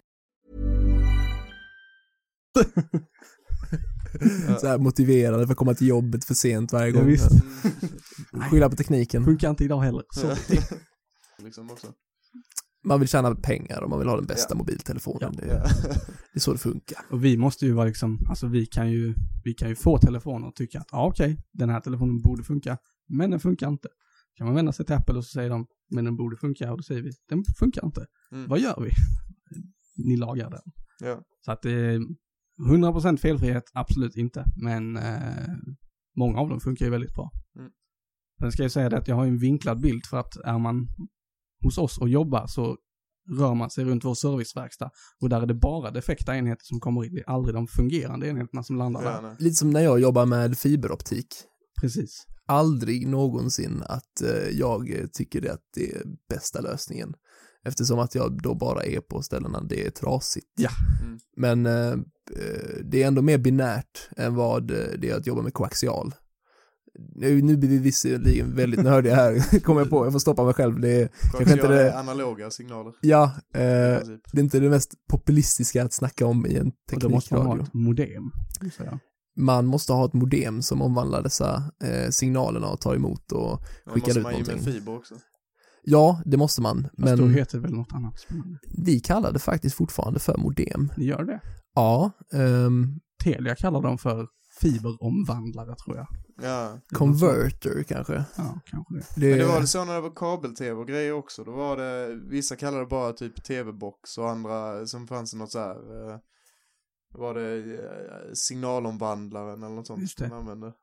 Så här motiverande för att komma till jobbet för sent varje Ja, gång. visst. Skylla på tekniken. Funkar inte idag heller. Så. liksom också. Man vill tjäna pengar och man vill ha den bästa Ja. mobiltelefonen. Ja. Det, det är så det funkar. Och vi måste ju vara liksom, alltså vi kan ju, vi kan ju få telefoner och tycka att ja okej, den här telefonen borde funka, men den funkar inte. Kan man vända sig till Apple och så säger de, men den borde funka och då säger vi, den funkar inte. Mm. Vad gör vi? Ni lagar den. Ja. Så att det är 100% felfrihet, absolut inte, men eh, många av dem funkar ju väldigt bra. Mm. Sen ska jag säga det att jag har ju en vinklad bild för att är man hos oss och jobbar så rör man sig runt vår serviceverkstad och där är det bara defekta enheter som kommer in. Det är aldrig de fungerande enheterna som landar Ja, där. Lite som när jag jobbar med fiberoptik. Precis. Aldrig någonsin att eh, jag tycker det att det är bästa lösningen. Eftersom att jag då bara är på ställena det är trasigt. Ja. Mm. Men eh, det är ändå mer binärt än vad eh, det är att jobba med koaxial. Nu, nu blir vi visserligen väldigt nördiga här, kommer jag på. Jag får stoppa mig själv. Det är, kanske inte Koaxial är det, analoga signaler. ja, eh, det är inte det mest populistiska att snacka om i en Och då måste man ha teknikradio. ett modem. Så. Man måste ha ett modem som omvandlar dessa eh, signalerna och tar emot och skickar måste ut man ge med någonting. fiber också. Ja, det måste man. Fast då Men heter det väl något annat spännande. vi kallar det faktiskt fortfarande för modem. Det gör det. Ja, ehm, Telia kallar dem för fiberomvandlare tror jag. Ja. converter kanske. Ja, kanske det. Det, Men det var väl så när det var kabel-tv och grejer också. Då var det, vissa kallade det bara typ tv-box och andra, som fanns det något så här. eh, var det eh, signalomvandlaren eller något sånt Just det. man använde.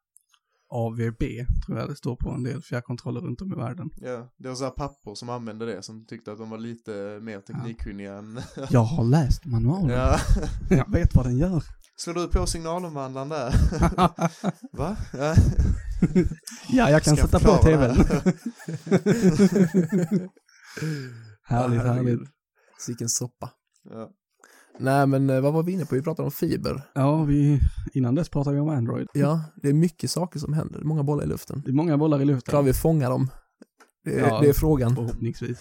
AVB tror jag det står på en del fjärrkontroller runt om i världen. Ja, det var så här pappor som använde det som tyckte att de var lite mer teknikkunniga än... Jag har läst manualen. ja. Jag vet vad den gör. Slår du på signalomvandlaren där? Va? Ja. ja, jag kan Ska sätta på tvn. härligt, härligt. Sicken soppa. Ja. Nej, men eh, vad var vi inne på? Vi pratade om fiber. Ja, vi, innan dess pratade vi om Android. Ja, det är mycket saker som händer. Det är många bollar i luften. Det är många bollar i luften. Klarar vi fånga dem? Det är, Ja. det är frågan. Förhoppningsvis.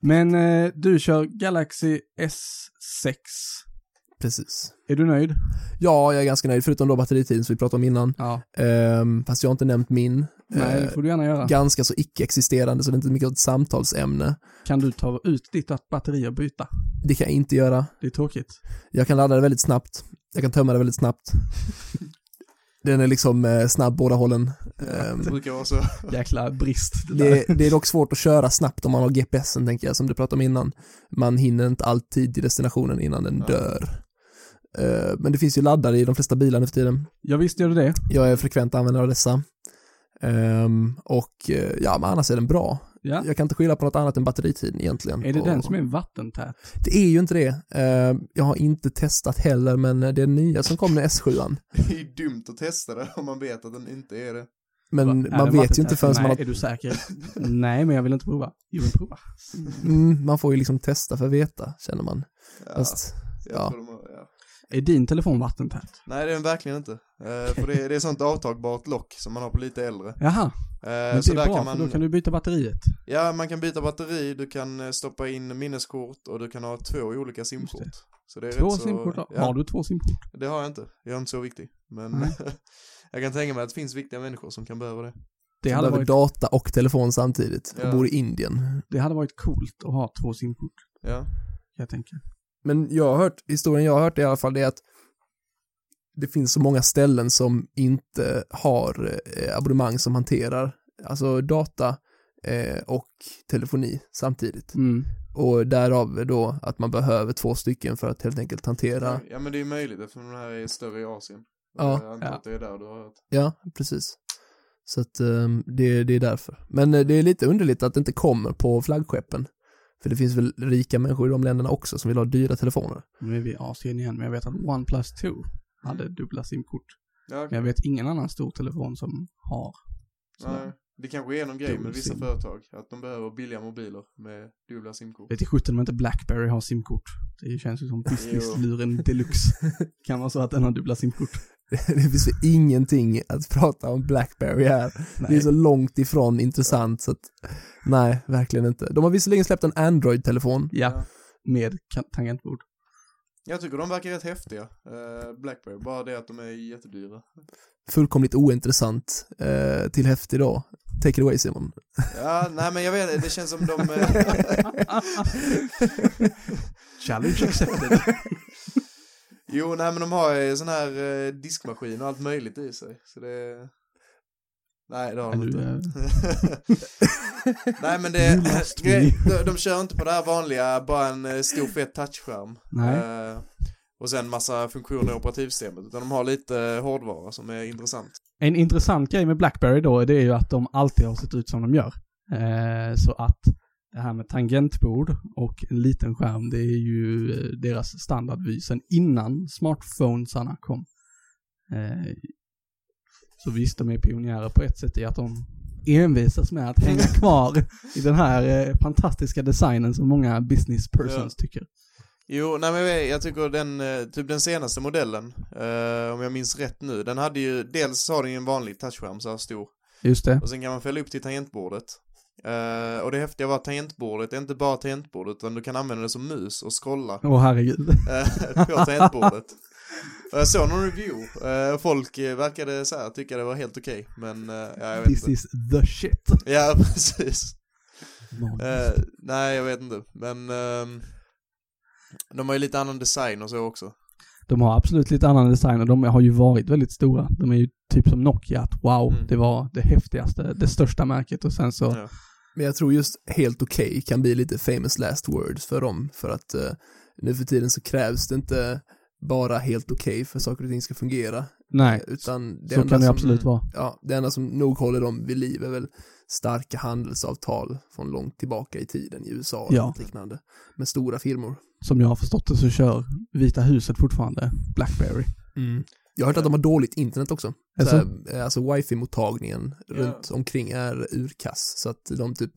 Men eh, du kör Galaxy S6. Precis. Är du nöjd? Ja, jag är ganska nöjd, förutom då batteritiden som vi pratade om innan. Ja. Ehm, fast jag har inte nämnt min. Nej, det Eh, får du gärna göra. ganska så icke-existerande, så det är inte mycket av ett samtalsämne. Kan du ta ut ditt batteri och byta? Det kan jag inte göra. Det är tråkigt. Jag kan ladda det väldigt snabbt. Jag kan tömma det väldigt snabbt. Den är liksom eh, snabb båda hållen. Ehm, Det brukar vara så. Jäkla brist. Det det, det är dock svårt att köra snabbt om man har GPSen tänker jag, som du pratade om innan. Man hinner inte alltid till destinationen innan den Ja. dör. Eh, Men det finns ju laddare i de flesta bilar nu för tiden. Ja, visst gör du det. Jag är frekvent användare av dessa. Ehm, och eh, ja, men annars är den bra. Ja. Jag kan inte skylla på något annat än batteritiden egentligen. Är det och, den som är vattentät? Det är ju inte det. Ehm, jag har inte testat heller, men det är nya som kom med S7. Det är ju dumt att testa det om man vet att den inte är det. Men Va? Man vet ju inte förrän Nej, man har... är du säker? Nej, men jag vill inte prova. Jag vill prova. Mm, man får ju liksom testa för att veta, känner man. Ja, Fast, jag ja. tror de har, ja. Är din telefon vattentät? Nej, det är den verkligen inte. Eh, för det är, det är sånt avtagbart lock som man har på lite äldre. Jaha, Eh, men det så är där bra kan för man, då kan du byta batteriet. ja man kan byta batteri, du kan eh, stoppa in minneskort och du kan ha två olika simkort. Så det är Två rätt så, simkort ja, Har du två simkort? Det har jag inte, jag är inte så viktig. Men jag kan tänka mig att det finns viktiga människor som kan behöva det. Det Det hade, varit, data och telefon samtidigt. Ja. Och bor i Indien. det hade varit coolt att ha två simkort, Ja, jag tänka. Men jag har hört, historien jag har hört i alla fall det är att det finns så många ställen som inte har eh, abonnemang som hanterar alltså data eh, och telefoni samtidigt. Mm. Och därav då att man behöver två stycken för att helt enkelt hantera, Ja men det är möjligt eftersom den här är större i Asien. Ja. Jag antar Ja. att det är där du har hört. ja precis. Så att ehm, det, det är därför. Men eh, det är lite underligt att det inte kommer på flaggskeppen. För det finns väl rika människor i de länderna också som vill ha dyra telefoner. Nu är vi i Asien igen, men jag vet att OnePlus 2 hade dubbla simkort. Ja, Men okej. jag vet ingen annan stor telefon som har. Nej, det kanske är någon grej med vissa sim. företag. Att de behöver billiga mobiler med dubbla simkort. Vet i sjutton om inte Blackberry har simkort. Det känns ju som businessluren deluxe. kan vara så att den har dubbla simkort. det finns ju ingenting att prata om Blackberry här. Det är Nej. så långt ifrån intressant så att, nej, verkligen inte. De har visserligen släppt en Android-telefon. Ja, med tangentbord. Jag tycker de verkar rätt häftiga. eh, Blackberry, bara det att de är jättedyra. Fullkomligt ointressant eh, till häftig då. Take it away Simon. Ja, nej men jag vet det känns som de... eh, Challenge accepted. jo, nej men de har ju sån här eh, diskmaskin och allt möjligt i sig. Så det... Nej, det har de inte. nej men det... de, de kör inte på det här vanliga, bara en eh, stor fet touchskärm. Nej. Eh, och sen massa funktioner i operativsystemet. Utan de har lite eh, hårdvara som är intressant. En intressant grej med Blackberry då, det är ju att de alltid har sett ut som de gör. Eh, så att det här med tangentbord och en liten skärm, det är ju eh, deras standardvy sen innan smartphonesarna kom. Eh, så visst, de är pionjärer på ett sätt i att de envisas med att hänga kvar i den här eh, fantastiska designen som många business persons tycker. Jo, nej men jag, tycker den, typ den senaste modellen, eh, om jag minns rätt nu, den hade ju, dels har den ju en vanlig touchskärm så här stor. Just det. Och sen kan man fälla upp till tangentbordet. Eh, och det häftiga var att tangentbordet är inte bara tangentbordet, utan du kan använda det som mus och scrolla Åh herregud. eh, på tangentbordet. Och jag såg någon review, eh, folk eh, verkade så här, tycka det var helt okej, men eh, ja, jag vet This inte. is the shit. Ja, precis. Eh, nej, jag vet inte, men ehm, de har ju lite annan design och så också. De har absolut lite annan design och de har ju varit väldigt stora. De är ju typ som Nokia, att wow, Mm. det var det häftigaste, det största märket och sen så, Ja. Men jag tror just helt okej kan bli lite famous last words för dem för att eh, nu för tiden så krävs det inte bara helt okej för saker och ting ska fungera. nej, Utan det så kan det som, absolut vara. Ja, det enda som nog håller dem vid liv är väl starka handelsavtal från långt tillbaka i tiden i USA och Ja. liknande. Med stora firmor. Som jag har förstått det så kör Vita huset fortfarande Blackberry. Jag har hört att de har dåligt internet också. Jaså? Så här, eh, alltså wifi-mottagningen Ja. runt omkring är urkass. Så att de typ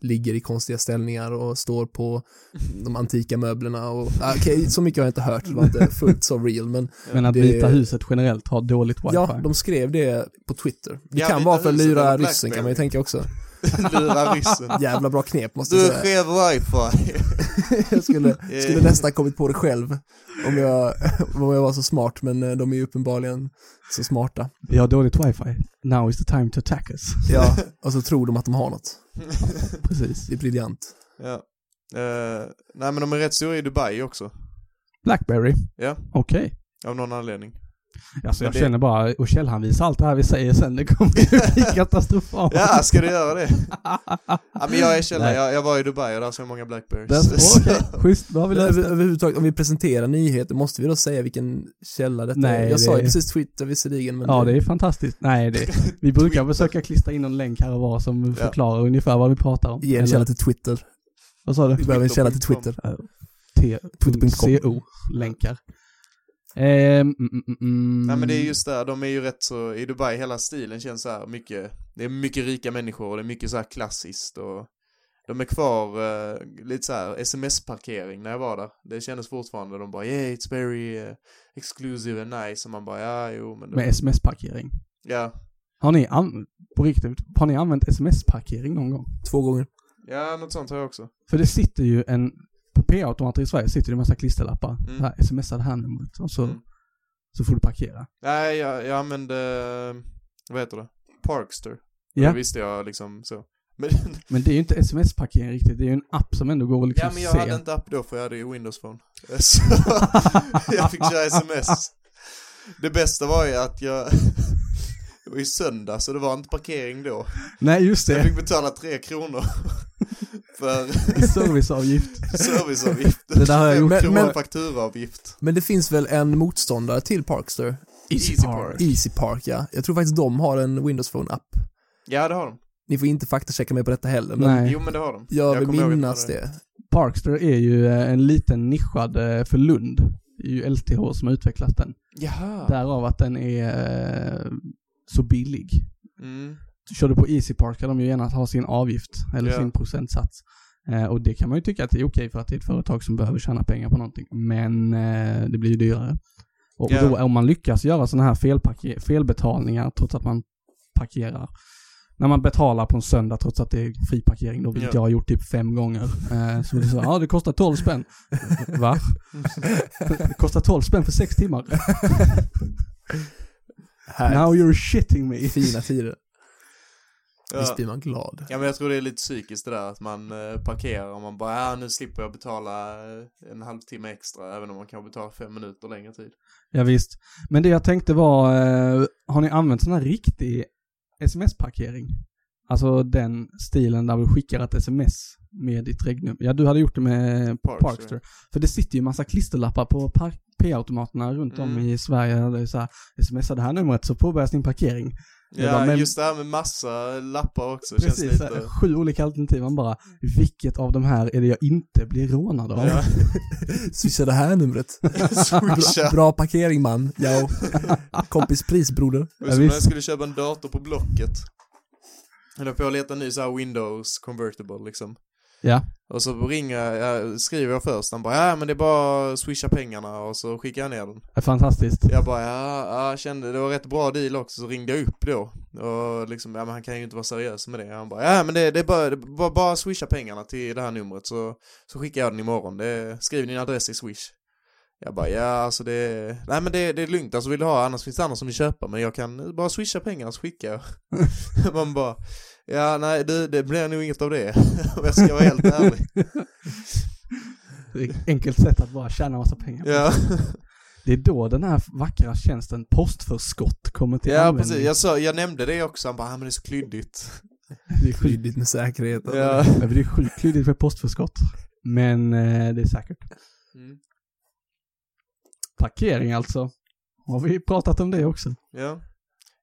ligger i konstiga ställningar och står på de antika möblerna och, ah, okej, så mycket har jag inte hört, det var inte fullt så real, men Men att det- Vita huset generellt har dåligt wifi. ja, de skrev det på Twitter. Det Ja, kan vara för att lura ryssen kan man ju tänka också. Lura ryssen. Jävla bra knep måste Du jag säga. skev wifi. jag skulle, Eh. skulle nästan kommit på det själv om jag, om jag var så smart, men eh, de är ju uppenbarligen så smarta. Vi har dåligt wifi. Now is the time to attack us. Ja, och så tror de att de har något. Precis. Det är briljant. ja. Eh, nej men de är rätt stora i Dubai också. Blackberry. Ja, Okej. av någon anledning. Alltså jag det- känner bara, och källhänvisa allt det här vi säger sen, det kommer ju bli katastrofalt. Ja, ska du göra det? ja, men jag är källa, jag, jag var i Dubai och där såg jag många Blackberries. That's- Okej, schysst. Då har vi löst över, det. överhuvudtaget, om vi presenterar nyheter, måste vi då säga vilken källa detta Nej, är? Jag sa ju det- precis Twitter visserligen, men Ja, det är fantastiskt. Nej, det, vi brukar försöka klistra in någon länk här och var som förklarar ungefär vad vi pratar om. ge en källa till Twitter. Vad sa du? Vi behöver en källa till Twitter. T.co länkar. Ehm, mm, mm, mm. Nej men det är just där, de är ju rätt så, i Dubai hela stilen känns så här mycket, det är mycket rika människor och det är mycket så här klassiskt och de är kvar eh, lite så här sms-parkering när jag var där. Det kändes fortfarande, de bara yeah it's very eh, exclusive and nice och man bara ja jo men de, Med sms-parkering. ja, Har ni, an- på riktigt, har ni använt sms-parkering någon gång? Två gånger. ja något sånt har jag också. För det sitter ju en, på P-automater i Sverige sitter det en massa klisterlappar. Mm. Här, smsa det här numret och så, Mm. så får du parkera. Nej jag, jag använde, vad heter det? Parkster. Ja. Det visste jag liksom så. Men, Men det är ju inte sms-parkering riktigt, det är ju en app som ändå går att liksom ja men jag se. hade inte app då för jag hade ju Windows Phone. Så jag fick köra sms. Det bästa var ju att jag, det var ju söndag så det var inte parkering då. Nej, just Jag det. fick betala tre kronor för Serviceavgift. serviceavgift. Det där har jag gjort. Men- fakturaavgift. Men det finns väl en motståndare till Parkster? Easy Park. Easy Park, ja. Jag tror faktiskt de har en Windows Phone-app. Ja det har de. Ni får inte faktachecka mig på detta heller, men Nej. Jo men det har de. jag vill ihåg att minnas de hade det. Parkster är ju eh, en liten nischad eh, för Lund. Det är ju LTH som har utvecklat den. Jaha. Därav att den är eh, så billig. Mm. Kör du på Easy Park ska de ju gärna ha sin avgift, eller Ja. sin procentsats. Eh, och det kan man ju tycka att det är okej för att det är ett företag som behöver tjäna pengar på någonting. Men eh, det blir ju dyrare. Och, Ja. och då om man lyckas göra sådana här felparker- felbetalningar trots att man parkerar. När man betalar på en söndag trots att det är fri parkering då, vilket Ja. jag har gjort typ fem gånger. Eh, så det så, ja det kostar 12 spänn. Va? Det kostar 12 spänn för sex timmar. Now you're shitting me. fina tider. Ja. Visst blir man glad. Ja men jag tror det är lite psykiskt det där att man eh, parkerar och man bara ja nu slipper jag betala eh, en halvtimme extra även om man kan betala fem minuter längre tid. Ja, visst. Men det jag tänkte var, eh, har ni använt sån här riktig sms-parkering? Alltså den stilen där du skickar ett sms med ditt regnummer. Ja, du hade gjort det med Parkster. Parkster. För det sitter ju massa klisterlappar på park- P-automaterna runt om Mm. i Sverige. Där det är så här, smsa det här numret så påbörjas din parkering. Jag Ja bara, men- just det här med massa lappar också Precis, känns här, lite... sju olika alternativ. Man bara, vilket av de här är det jag inte blir rånad av? Ja. Swisha det här numret. Bra, bra parkering man. Ja. Kompis pris broder. Ja, som när jag visst. skulle köpa en dator på Blocket. Jag höll på att leta en ny så här Windows convertible liksom. Ja. Och så ringer jag, skriver jag först, han bara ja men det är bara att swisha pengarna och så skickar jag ner den. Fantastiskt. Jag bara ja, ja, jag kände det var rätt bra deal också, så ringde jag upp då. Och liksom, ja men han kan ju inte vara seriös med det. Han bara ja men det, det är bara, det är bara, bara swisha pengarna till det här numret så, så skickar jag den imorgon. Det, skriv din adress i swish. Jag bara ja alltså det, nej men det, det är lugnt alltså vill du ha annars finns det andra som vill köpa men jag kan bara swisha pengarna så skickar jag. Man bara ja nej det, det blir nog inget av det om jag ska vara helt ärlig. Det är ett enkelt sätt att bara tjäna massa pengar. Ja. Det är då den här vackra tjänsten postförskott kommer till Ja användning. precis, jag, sa, jag nämnde det också, han bara, ja men det är så klyddigt. Det är sjukt, Skyddigt med säkerhet. Ja. men det är sjukt klyddigt med postförskott. Men eh, det är säkert. Mm. Parkering alltså. Har vi pratat om det också? Ja.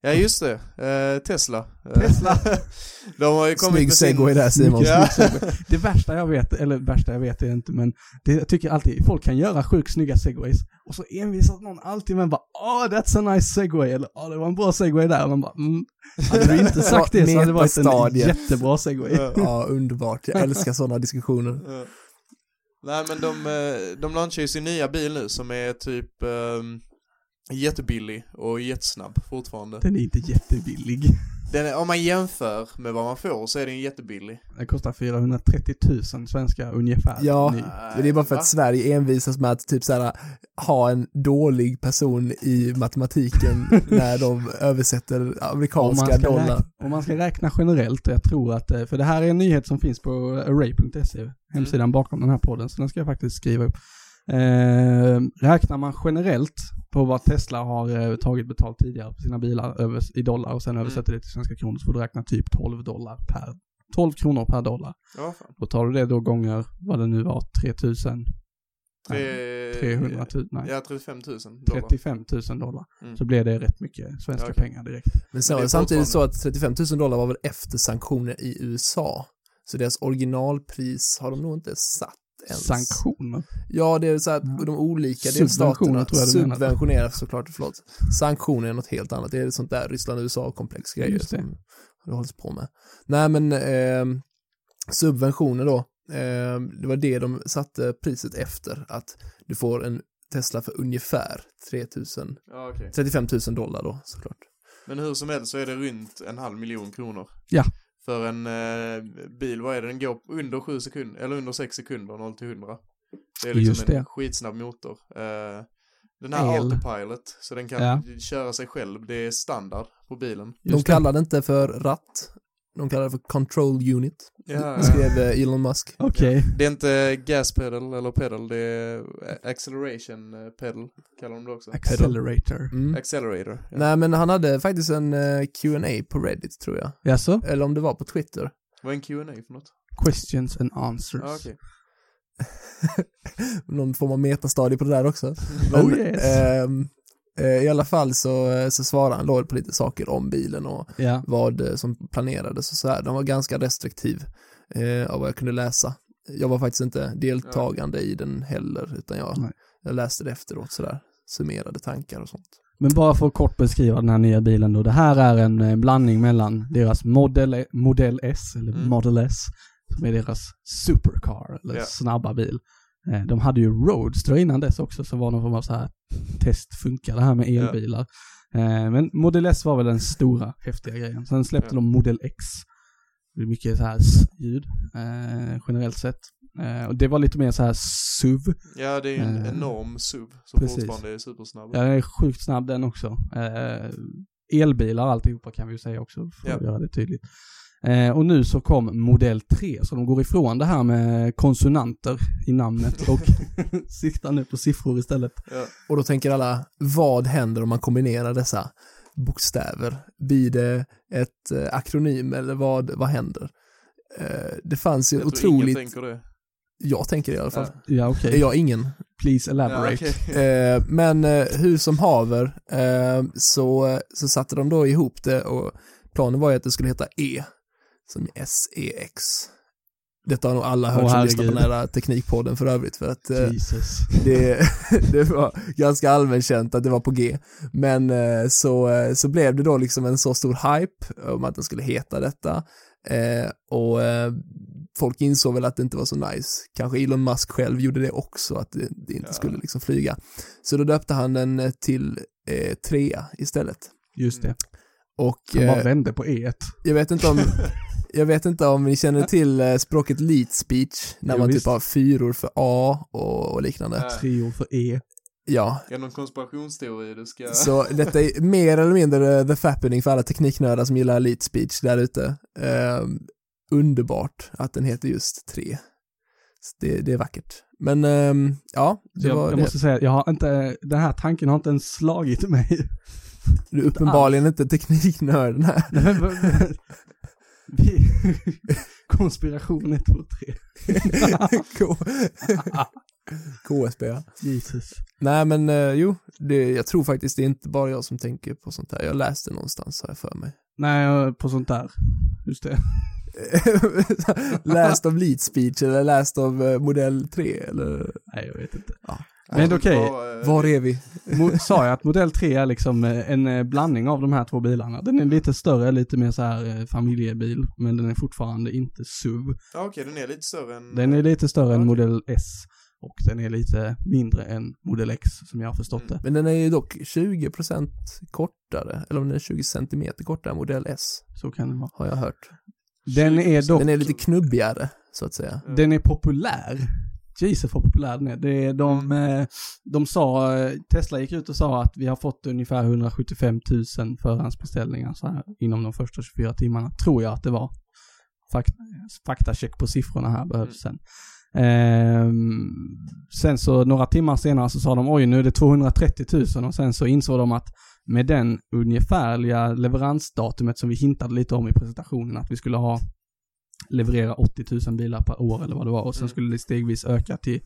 Ja just det, eh, Tesla. Tesla. De har ju kommit Snygg med sin... segway där Simon. Ja. Det värsta jag vet, eller värsta jag vet är inte, men det, jag tycker alltid, folk kan göra sjukt snygga segways och så envisas någon alltid med bara åh that's a nice segway eller åh det var en bra segway där och man bara mm. Hade du inte sagt det så hade det varit en jättebra segway. Ja. Ja, underbart. Jag älskar sådana diskussioner. Nej men de, eh, de launchar ju sin nya bil nu som är typ um, jättebillig och jättesnabb fortfarande. Den är inte jättebillig. Den är, om man jämför med vad man får så är den jättebillig. Den kostar 430 000 svenska ungefär. Ja, Ny. men det är bara för Va? att Sverige envisas med att typ såhär ha en dålig person i matematiken när de översätter Om man, amerikanska ska dollar. räkna, om man ska räkna generellt, och jag tror att, eh, för det här är en nyhet som finns på array.se, hemsidan bakom den här podden, så den ska jag faktiskt skriva upp. Eh, räknar man generellt på vad Tesla har eh, tagit betalt tidigare på sina bilar över, i dollar och sen översätter det till svenska kronor så får du räkna typ 12 dollar per, 12 kronor per dollar. Ja fan. Och tar du det då gånger vad det nu var, 3000, Tre, 300 000, nej, Ja, 35 000 dollar. 35 000 dollar. Mm. Så blir det rätt mycket svenska Ja, okej. pengar direkt. Men sen Men det var är det samtidigt så att 35 000 dollar var väl efter sanktioner i USA. Så deras originalpris har de nog inte satt ens. Sanktioner. Ja, det är så att Ja. de olika delstaterna subventionerar såklart, förlåt. Sanktioner är något helt annat. Det är sånt där Ryssland-USA-komplex grejer Just det. som det hålls på med. Nej, men eh, subventioner då. Eh, det var det de satte priset efter. Att du får en Tesla för ungefär 3000, Ja, okej. 35 000 dollar då såklart. Men hur som helst så är det runt en halv miljon kronor. Ja. För en eh, bil, vad är det, den går under 7 sekunder, eller under 6 sekunder, 0 till 100. Det är liksom Just en det. skitsnabb motor. Eh, den här El. autopilot, så den kan Ja. köra sig själv, det är standard på bilen. De Just kallar det inte för ratt. De kallar det för Control Unit. Ja, Skrev eh, Elon Musk. Okej. Det är inte gas pedal eller pedal, det är acceleration eh, pedal, kallar de det också. Accelerator. Mm. Accelerator. Ja. Nej men han hade faktiskt en eh, Q&A på Reddit tror jag. Jaså? Eller om det var på Twitter. Vad är en Q&A för något? Questions and answers. Ja, okej. Någon form av metastadie på det där också. Oh, yes. ehm, eh, I alla fall så, så svarade han då på lite saker om bilen och Ja. vad eh, som planerades och så här. De var ganska restriktiv eh, av vad jag kunde läsa. Jag var faktiskt inte deltagande i den heller, utan jag, Nej. jag läste det efteråt sådär, summerade tankar och sånt. Men bara för att kort beskriva den här nya bilen då. Det här är en eh, blandning mellan deras Model, Model S, eller Mm. Model S, som är deras supercar, eller Ja. snabba bil. Eh, De hade ju Roadster innan dess också, som var någon form av så här test, funkar det här med Ja. elbilar? Eh, Men Model S var väl den stora, häftiga grejen. Sen släppte Ja. de Model X. Det är mycket så här s-ljud, eh, generellt sett. Och det var lite mer så här SUV. Ja, det är ju en enorm SUV som precis. fortfarande är supersnabb. Ja, den är sjukt snabb den också. Elbilar alltihopa kan vi ju säga också, för att Ja. göra det tydligt. Eh, och nu så kom modell 3, så de går ifrån det här med konsonanter i namnet och siktar nu på siffror istället. Ja. Och då tänker alla, vad händer om man kombinerar dessa bokstäver? Blir det ett eh, akronym eller vad, vad händer? Eh, det fanns ju Jag tror ingen otroligt, tänker det. jag tänker det i alla fall. Ja, okej. Är jag ingen? Please Ja, elaborate. okej. Eh, men eh, hur som haver eh, så, så satte de då ihop det och planen var ju att det skulle heta E, som S-E-X. Detta har nog alla hört Åh, som lyssnar på den här teknikpodden för övrigt för att eh, det, det var ganska allmänt känt att det var på G. Men eh, så, så blev det då liksom en så stor hype om att den skulle heta detta. Eh, och folk insåg väl att det inte var så nice. Kanske Elon Musk själv gjorde det också, att det, det inte Ja. skulle liksom flyga. Så då döpte han den till eh, Trea istället. Just det. Och Han bara vände på E1. jag vet inte om jag vet inte om ni känner till eh, språket lead speech, när Jo, man visst. typ har fyror för A och, och liknande. Ja. Treor för E. Ja, Är det någon konspirationsteori du ska... Så detta är mer eller mindre the fappening för alla tekniknördar som gillar elite speech där ute. Ehm, underbart att den heter just 3. Så Det, det är vackert. Men ehm, ja, det Jag, var jag det. måste säga, jag har inte, den här tanken har inte ens slagit mig. Du är uppenbarligen inte tekniknörden här. Nej, Vi- Konspiration 1, 2, 3. K- KSB. Jesus. Nej men eh, jo, det, jag tror faktiskt det är inte bara jag som tänker på sånt här. Jag läste någonstans har jag för mig. Nej, på sånt där. Just det. läst av lead speech eller läst av eh, modell 3 eller Nej, jag vet inte. Ja. Men okej, Bara, eh, var är vi? mo- sa jag att modell 3 är liksom eh, en eh, blandning av de här två bilarna. Den är lite större, lite mer så här familjebil, men den är fortfarande inte SUV. Ja, okej, den är lite större än... Den är lite större än Okej. modell S och den är lite mindre än modell X som jag har förstått det. Men den är ju dock 20% kortare, eller om den är 20 cm kortare än modell S, Så kan det vara. har jag hört. Den är dock, Den är lite knubbigare, så att säga. den är populär. Jesus vad populär den är. Det är de, eh, de sa, eh, Tesla gick ut och sa att vi har fått ungefär 175 000 förhandsbeställningar så här inom de första 24 timmarna, tror jag att det var. Fakta, faktacheck på siffrorna här behövs sen. Ehm, sen så några timmar senare så sa de oj nu är det 230 000 och sen så insåg de att med den ungefärliga leveransdatumet som vi hintade lite om i presentationen att vi skulle ha leverera 80 000 bilar per år eller vad det var och sen Mm. skulle det stegvis öka till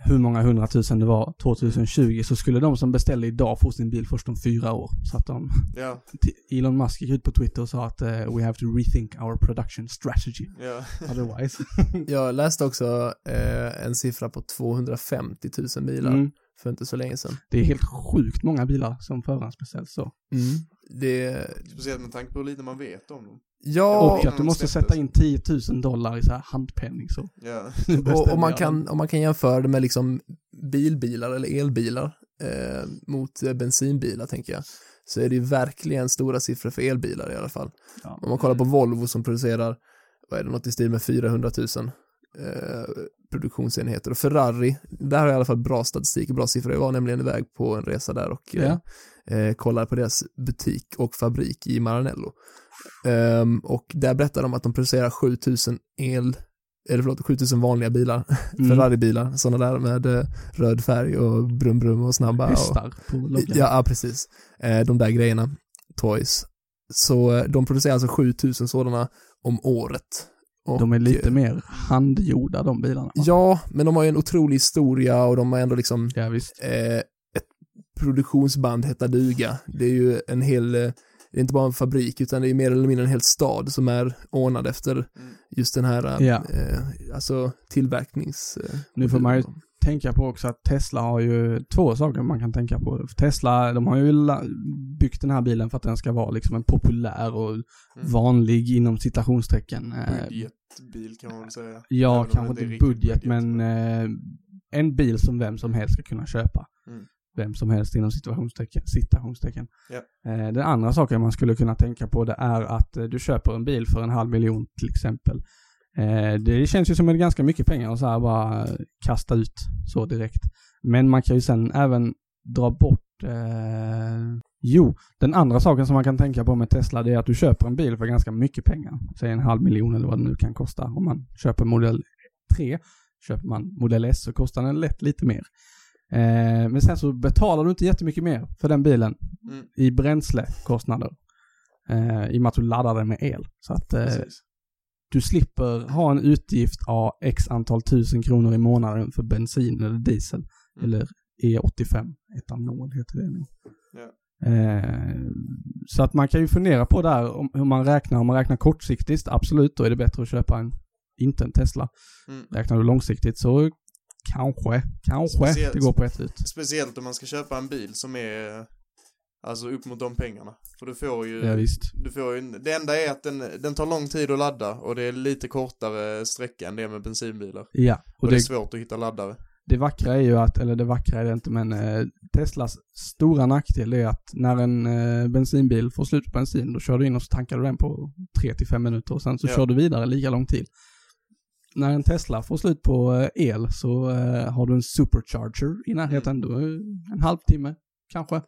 hur många hundratusen det var 2020 så skulle de som beställde idag få sin bil först om fyra år. Så att de, Ja, Elon Musk gick ut på Twitter och sa att eh, we have to rethink our production strategy. ja. Otherwise. Jag läste också eh, en siffra på 250 000 bilar Mm. för inte så länge sedan. Det är helt sjukt många bilar som förhandsbeställs så. Mm. Det, Speciellt med tanke på hur lite man vet om dem. Ja, och att du de måste sätta in 10 000 dollar i så här handpenning så. Ja. och, och man, kan, och man kan jämföra det med liksom bilbilar eller elbilar eh, mot bensinbilar tänker jag. Så är det ju verkligen stora siffror för elbilar i alla fall. Ja. Om man kollar på Volvo som producerar, vad är det, något i stil med 400 000 eh, produktionsenheter. Och Ferrari, där har jag i alla fall bra statistik och bra siffror. Jag var nämligen iväg på en resa där och Ja. eh, eh, kollade på deras butik och fabrik i Maranello. Ehm, och där berättar de att de producerar 7000 el, eller förlåt, 7000 vanliga bilar, Mm. Ferrari-bilar, sådana där med eh, röd färg och brum brum och snabba. Och, Hästar på loggan. Ja, ja, precis. Eh, de där grejerna, toys. Så eh, de producerar alltså 7000 sådana om året. Och, De är lite mer handgjorda de bilarna. Ja, men de har ju en otrolig historia och de har ändå liksom Ja, visst. ett produktionsband heta duga. Det är ju en hel, det är inte bara en fabrik utan det är mer eller mindre en hel stad som är ordnad efter just den här, Ja. eh, alltså tillverknings... Eh, Nu får man ju tänka på också att Tesla har ju två saker man kan tänka på. Tesla, de har ju byggt den här bilen för att den ska vara liksom en populär och vanlig inom citationstecken. eh, Budgetbil kan man säga. Ja, Även kanske det inte budget, riktigt men eh, en bil som vem som helst ska kunna köpa. Vem som helst inom citationstecken. citationstecken. Ja. Eh, den andra saken man skulle kunna tänka på det är att eh, du köper en bil för en halv miljon till exempel. Eh, det känns ju som en ganska mycket pengar att så här bara kasta ut så direkt. Men man kan ju sen även dra bort Jo, den andra saken som man kan tänka på med Tesla det är att du köper en bil för ganska mycket pengar. Säg en halv miljon eller vad det nu kan kosta. Om man köper modell 3, köper man modell S så kostar den lätt lite mer. Eh, men sen så betalar du inte jättemycket mer för den bilen Mm. i bränslekostnader. Eh, I och med att du laddar den med el. Så att eh, du slipper ha en utgift av x antal tusen kronor i månaden för bensin eller diesel. Mm. Eller E85, etanol heter det nu. Ja. Eh, så att man kan ju fundera på där om hur man räknar. Om man räknar kortsiktigt, absolut, då är det bättre att köpa en, inte en Tesla. Mm. Räknar du långsiktigt så kanske, kanske Speciellt- det går på ett ut. Speciellt om man ska köpa en bil som är Alltså upp mot de pengarna. För du får ju, Ja, visst. du får ju, det enda är att den, den tar lång tid att ladda och det är lite kortare sträcka än det med bensinbilar. Ja, Och, och det är det, svårt att hitta laddare. det vackra är ju att, eller det vackra är det inte, men eh, Teslas stora nackdel är att när en eh, bensinbil får slut på bensin, då kör du in och så tankar du den på 3-5 minuter och sen så Ja. kör du vidare lika lång tid. När en Tesla får slut på eh, el så eh, har du en supercharger i närheten, då är det en halvtimme kanske,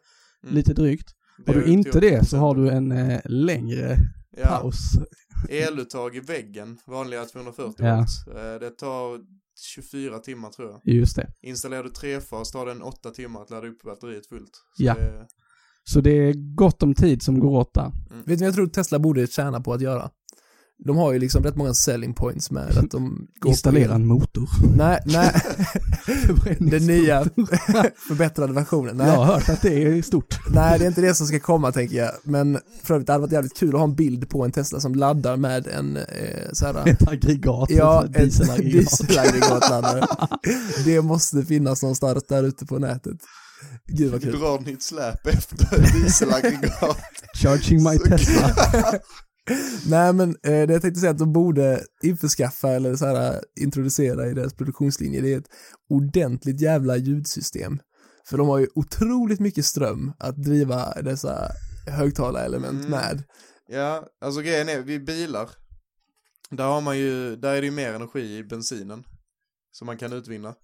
Mm. lite drygt. Det Har du inte till det så 80%. har du en eh, längre Ja, paus. eluttag i väggen, vanliga 240 Ja. volt. Eh, Det tar 24 timmar tror jag. Just det. Installerar du trefas tar den 8 timmar att ladda upp batteriet fullt. Så Ja. det, Så det är gott om tid som går åt där. Vet ni vad jag tror Tesla borde tjäna på att göra? De har ju liksom rätt många selling points med att de går Installera på en motor. Nej, nej. Den nya förbättrade versionen. Nej. Jag har hört att det är stort. Nej, det är inte det som ska komma tänker jag. Men för övrigt, det hade varit jävligt kul att ha en bild på en Tesla som laddar med en eh, så här, Ett aggregat. Ja, ett ett dieselaggregat. dieselaggregatladdare. det måste finnas någonstans där ute på nätet. Gud vad kul. drar ni ett släp efter dieselaggregat. Charging my Tesla. Nej men eh, det jag tänkte säga att de borde införskaffa eller så här, introducera i deras produktionslinje, det är ett ordentligt jävla ljudsystem. För de har ju otroligt mycket ström att driva dessa högtalarelement Mm. med. Ja, alltså grejen är, vid bilar, där har man ju, där är det ju mer energi i bensinen. Som man kan utvinna.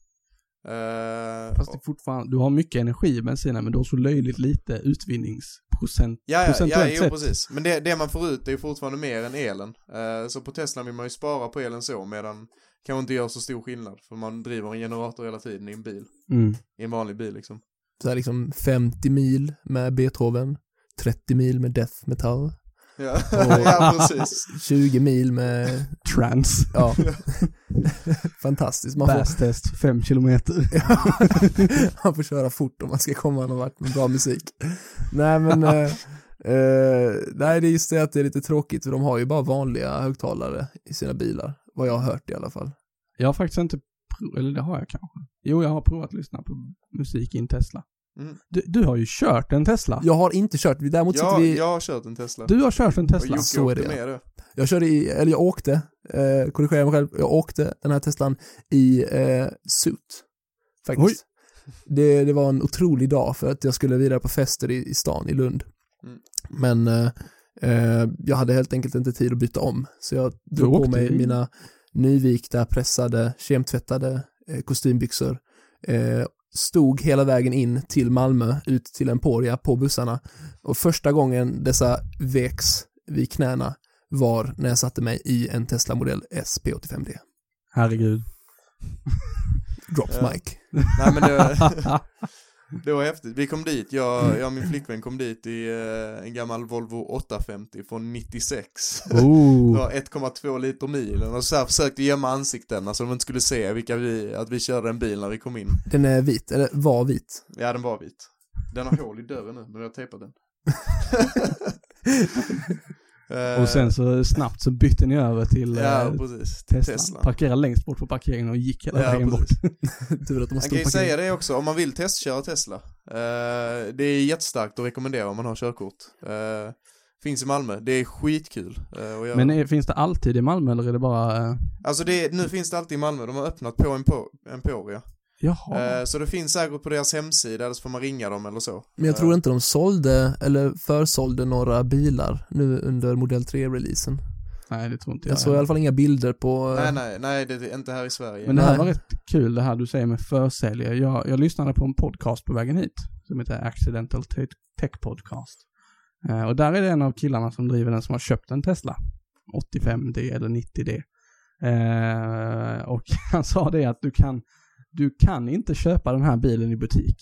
Eh, Fast det fortfarande, du har mycket energi i bensinen men du har så löjligt lite utvinningsprocent. Ja, ja, ja, jo, precis. Men det, det man får ut är ju fortfarande mer än elen. Eh, så på Tesla vill man ju spara på elen så, medan kanske inte gör så stor skillnad. För man driver en generator hela tiden i en bil. Mm. I en vanlig bil liksom. Så här liksom 50 mil med Beethoven, 30 mil med death metal, Ja, Och- ja precis. 20 mil med, Trans. ja, fantastiskt. Man får, Bass-test, fem kilometer. man får köra fort om man ska komma någon vart med bra musik. Nej men, eh, eh, nej det är just det att det är lite tråkigt för de har ju bara vanliga högtalare i sina bilar, vad jag har hört i alla fall. Jag har faktiskt inte prov, eller det har jag kanske. Jo, jag har provat att lyssna på musik i en Tesla. Mm. Du, du har ju kört en Tesla. Jag har inte kört, däremot sitter Ja, vi, jag har kört en Tesla. Du har kört en Tesla. Så är det. med det. jag körde i, eller jag åkte, eh, korrigera mig själv, jag åkte den här Teslan i eh, suit. Faktiskt. Det, det var en otrolig dag för att jag skulle vidare på fester i, i stan i Lund. Mm. Men eh, eh, jag hade helt enkelt inte tid att byta om. Så jag drog på mig mina nyvikta, pressade, kemtvättade eh, kostymbyxor. Stod hela vägen in till Malmö, ut till Emporia på bussarna. Och första gången dessa veks vid knäna var när jag satte mig i en Tesla modell SP85D. Herregud. Drops Ja. mic. Nej men det var, det var häftigt. Vi kom dit, jag, jag och min flickvän kom dit i eh, en gammal Volvo 850 från 96. Det Oh. var 1,2 liter milen och så här försökte gömma ansiktena så de inte skulle se vilka vi, att vi körde en bil när vi kom in. Den är vit, eller var vit. Ja den var vit. Den har hål i dörren nu, men jag har tejpat den. Eh, Och sen så snabbt så bytte ni över till Ja eh, precis, Tesla. Tesla. Parkerade längst bort på parkeringen och gick hela Ja, vägen bort. precis. Tur att de Man kan ju säga det också, om man vill testköra Tesla. Eh, det är jättestarkt att rekommendera om man har körkort. Finns i Malmö, det är skitkul att göra. Men är, finns det alltid i Malmö eller är det bara... Alltså det, nu finns det alltid i Malmö, de har öppnat på Empo- Emporia. Jaha. Eh, så det finns säkert på deras hemsida, eller så får man ringa dem eller så. Men jag tror inte de sålde, eller försålde några bilar nu under modell 3-releasen. Nej, det tror inte jag. Jag såg i alla fall inga bilder på... Nej, nej, nej, det är inte här i Sverige. Men det här Nej. var rätt kul det här du säger med försäljare. Jag, jag lyssnade på en podcast på vägen hit som heter Accidental Te- Tech Podcast. Eh, och där är det en av killarna som driver den som har köpt en Tesla. 85D eller 90D. Eh, och han sa det att du kan, du kan inte köpa den här bilen i butik.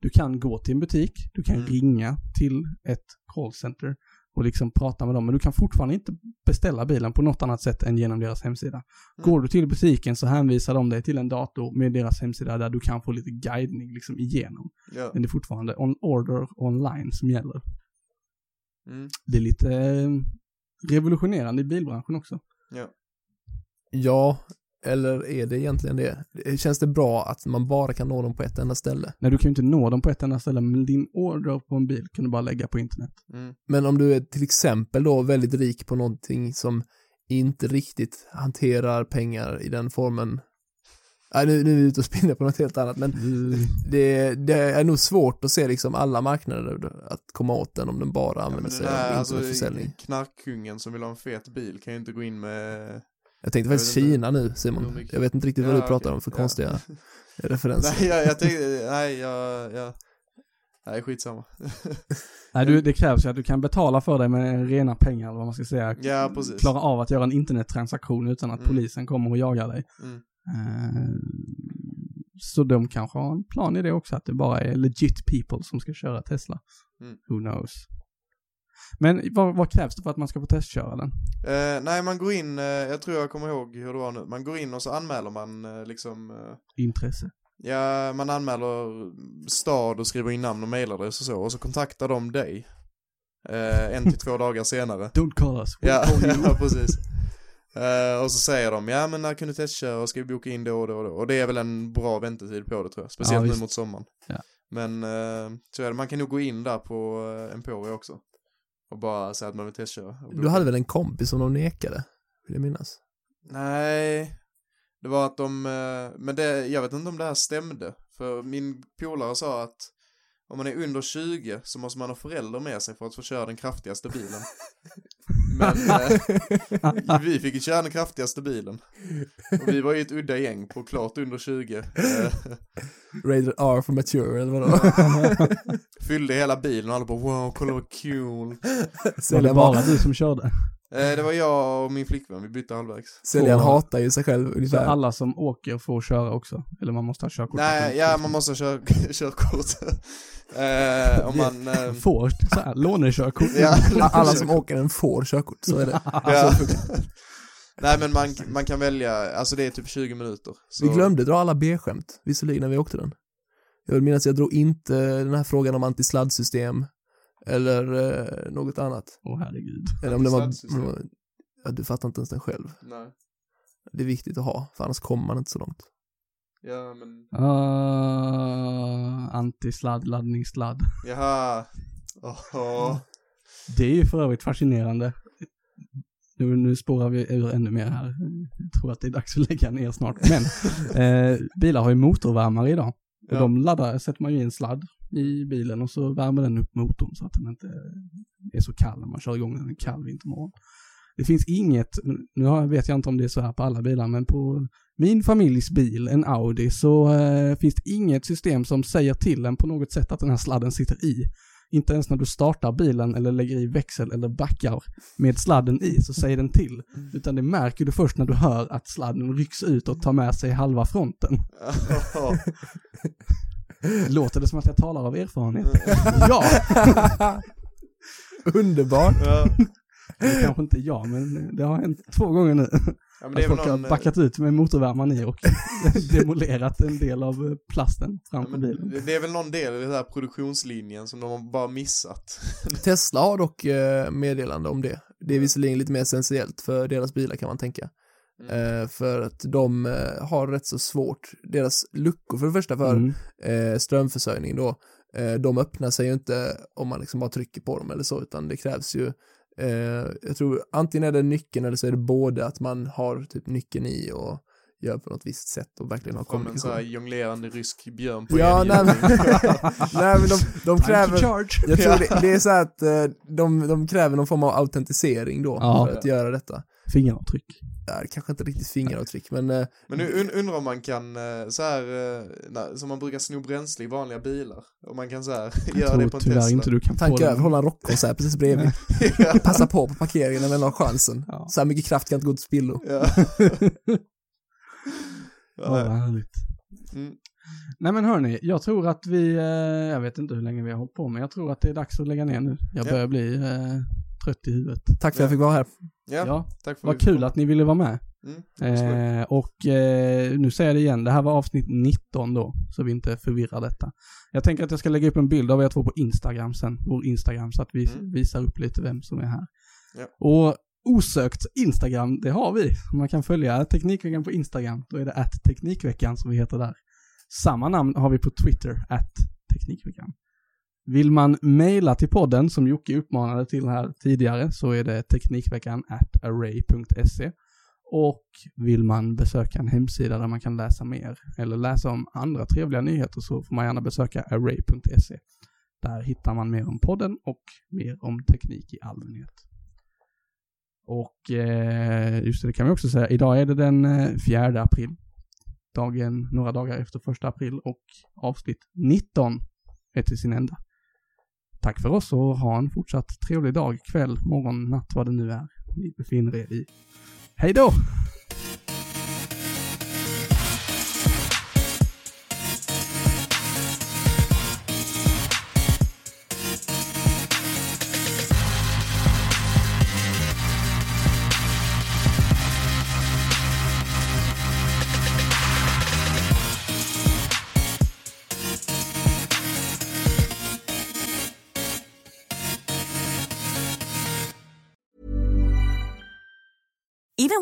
Du kan gå till en butik, du kan Mm. ringa till ett callcenter och liksom prata med dem, men du kan fortfarande inte beställa bilen på något annat sätt än genom deras hemsida. Går du till butiken så hänvisar de dig till en dator med deras hemsida där du kan få lite guidning liksom igenom. Ja. Men det är fortfarande on order online som gäller. Mm. Det är lite eh, revolutionerande i bilbranschen också. Ja. Ja, eller är det egentligen det? Känns det bra att man bara kan nå dem på ett enda ställe? Nej, du kan ju inte nå dem på ett enda ställe, men din order på en bil kan du bara lägga på internet. Mm. Men om du är till exempel då väldigt rik på någonting som inte riktigt hanterar pengar i den formen. Nej, nu, nu är vi ute och spinner på något helt annat, men det, det är nog svårt att se liksom alla marknader att komma åt den om den bara Ja, använder den sig av alltså, internetförsäljning. knarkkungen som vill ha en fet bil kan ju inte gå in med... Jag tänkte faktiskt Kina nu Simon. Jag vet inte riktigt vad Ja, du pratar okej. om för Ja. konstiga referenser. Nej, jag, jag tänkte, nej, jag, jag, nej, skitsamma. Nej, du, det krävs ju att du kan betala för dig med rena pengar, eller vad man ska säga. Ja, precis. Klara av att göra en internettransaktion utan att Mm. polisen kommer och jagar dig. Mm. Eh, Så de kanske har en plan i det också, att det bara är legit people som ska köra Tesla. Mm. Who knows? Men vad, vad krävs det för att man ska få testköra den? Eh, nej, man går in, eh, jag tror jag kommer ihåg hur det var nu. Man går in och så anmäler man eh, liksom, eh, Intresse? ja, man anmäler stad och skriver in namn och mailadress och så. Och så kontaktar de dig. Eh, en till två dagar senare. Don't call us. we'll Ja, call you. ja precis. Eh, och så säger de, ja men när kan du testköra och ska vi boka in då och då och då? Och det är väl en bra väntetid på det tror jag. Speciellt Ja, nu mot sommaren. Ja. Men eh, så är det, man kan nog gå in där på uh, Emporia också. Och bara säga att man vill testköra. Du hade väl en kompis som de nekade? Vill jag minnas. Nej, det var att de, eh, men det, jag vet inte om det här stämde. För min polare sa att om man är under 20 så måste man ha förälder med sig för att få köra den kraftigaste bilen. Men eh, vi fick ju köra den kraftigaste bilen. Och vi var ju ett udda gäng på klart under 20. Eh, Rated R for mature eller vadå? fyllde hela bilen och alla bara wow, kolla vad kul. Var det bara du som körde? Eh, det var jag och min flickvän, vi bytte halvvägs. säljaren hatar ju sig själv Så ungefär. alla som åker får köra också? Eller man måste ha körkort? Nej, ja man måste ha kör, körkort. eh, om man... Eh, Får, så här, lånekörkort? ja, Alla som åker den får körkort, så är det. Ja. Nej men man, man kan välja, alltså det är typ 20 minuter. Så, Vi glömde dra alla B-skämt, visserligen när vi åkte den. Jag vill minnas att jag drog inte den här frågan om antisladdsystem eller eh, något annat. Åh herregud. Eller om det var, ja, du fattar inte ens den själv. Nej. Det är viktigt att ha, för annars kommer man inte så långt. Ja men, Uh, antisladd, laddningssladd. jaha. Åh. Det är ju för övrigt fascinerande. Nu, nu spårar vi ur ännu mer här. Jag tror att det är dags att lägga ner snart. Men eh, bilar har ju motorvärmare idag. Och Ja. de laddar, sätter man ju i en sladd i bilen och så värmer den upp motorn så att den inte är så kall när man kör igång den en kall vintermorgon. Det finns inget, nu vet jag inte om det är så här på alla bilar, men på min familjs bil, en Audi, så eh, finns det inget system som säger till en på något sätt att den här sladden sitter i. Inte ens när du startar bilen eller lägger i växel eller backar med sladden i så säger den till. Utan det märker du först när du hör att sladden rycks ut och tar med sig halva fronten. Låter det som att jag talar av erfarenhet? ja! Underbart. ja. Det kanske inte jag, men det har hänt två gånger nu. Ja, men det är att folk någon, har backat ut med motorvärmaren i och demolerat en del av eh, plasten ja, framför men bilen. det- är väl någon del i den här produktionslinjen som de har bara missat. Tesla har dock eh, meddelande om det. Det är visserligen lite mer essentiellt för deras bilar kan man tänka. Eh, för att de eh, har rätt så svårt, deras luckor för det första för Mm. eh, strömförsörjning då, eh, de öppnar sig ju inte om man liksom bara trycker på dem eller så, utan det krävs ju, eh, jag tror antingen är det nyckeln eller så är det både att man har typ nyckeln i och gör på något visst sätt och verkligen har Som en sån här kommunikation. jonglerande rysk björn på Ja, nej men, enhjulning. nej men de, de kräver, jag tror det, det är så att de, de kräver någon form av autentisering då Ja. för att göra detta. Fingeravtryck. Ja, kanske inte riktigt fingeravtryck, men eh, Men nu und- undrar om man kan, eh, så här, eh, när, som man brukar sno bränsle i vanliga bilar. Om man kan så här, göra det på en Tesla. inte du kan tanka över, hålla en rockkonsert precis bredvid. ja. Passa på på parkeringen när man har chansen. Ja. Så här mycket kraft kan inte gå till spillo. Ja. Ja, vad ja. härligt. Mm. Nej men hörni, jag tror att vi, eh, jag vet inte hur länge vi har hållit på men jag tror att det är dags att lägga ner nu. Jag Ja. börjar bli eh, trött i huvudet. Tack för att jag fick vara här. Ja, Ja, tack för vad kul att ni ville vara med. Mm. Eh, och eh, nu säger jag det igen, det här var avsnitt 19 då, så vi inte förvirrar detta. Jag tänker att jag ska lägga upp en bild av er två på Instagram sen, vår Instagram, så att vi Mm. visar upp lite vem som är här. Ja. Och osökt Instagram, det har vi. Man kan följa Teknikveckan på Instagram, då är det att Teknikveckan som vi heter där. Samma namn har vi på Twitter, att Teknikveckan. Vill man mejla till podden, som Jocke uppmanade till här tidigare, så är det teknikveckan at array.se. Och vill man besöka en hemsida där man kan läsa mer, eller läsa om andra trevliga nyheter, så får man gärna besöka array.se. Där hittar man mer om podden och mer om teknik i allmänhet. Och eh, just det, det kan vi också säga, idag är det den eh, 4 april. Dagen, några dagar efter 1 april och avsnitt 19 är till sin ända. Tack för oss och ha en fortsatt trevlig dag, kväll, morgon, natt, vad det nu är ni befinner er i. Hej då!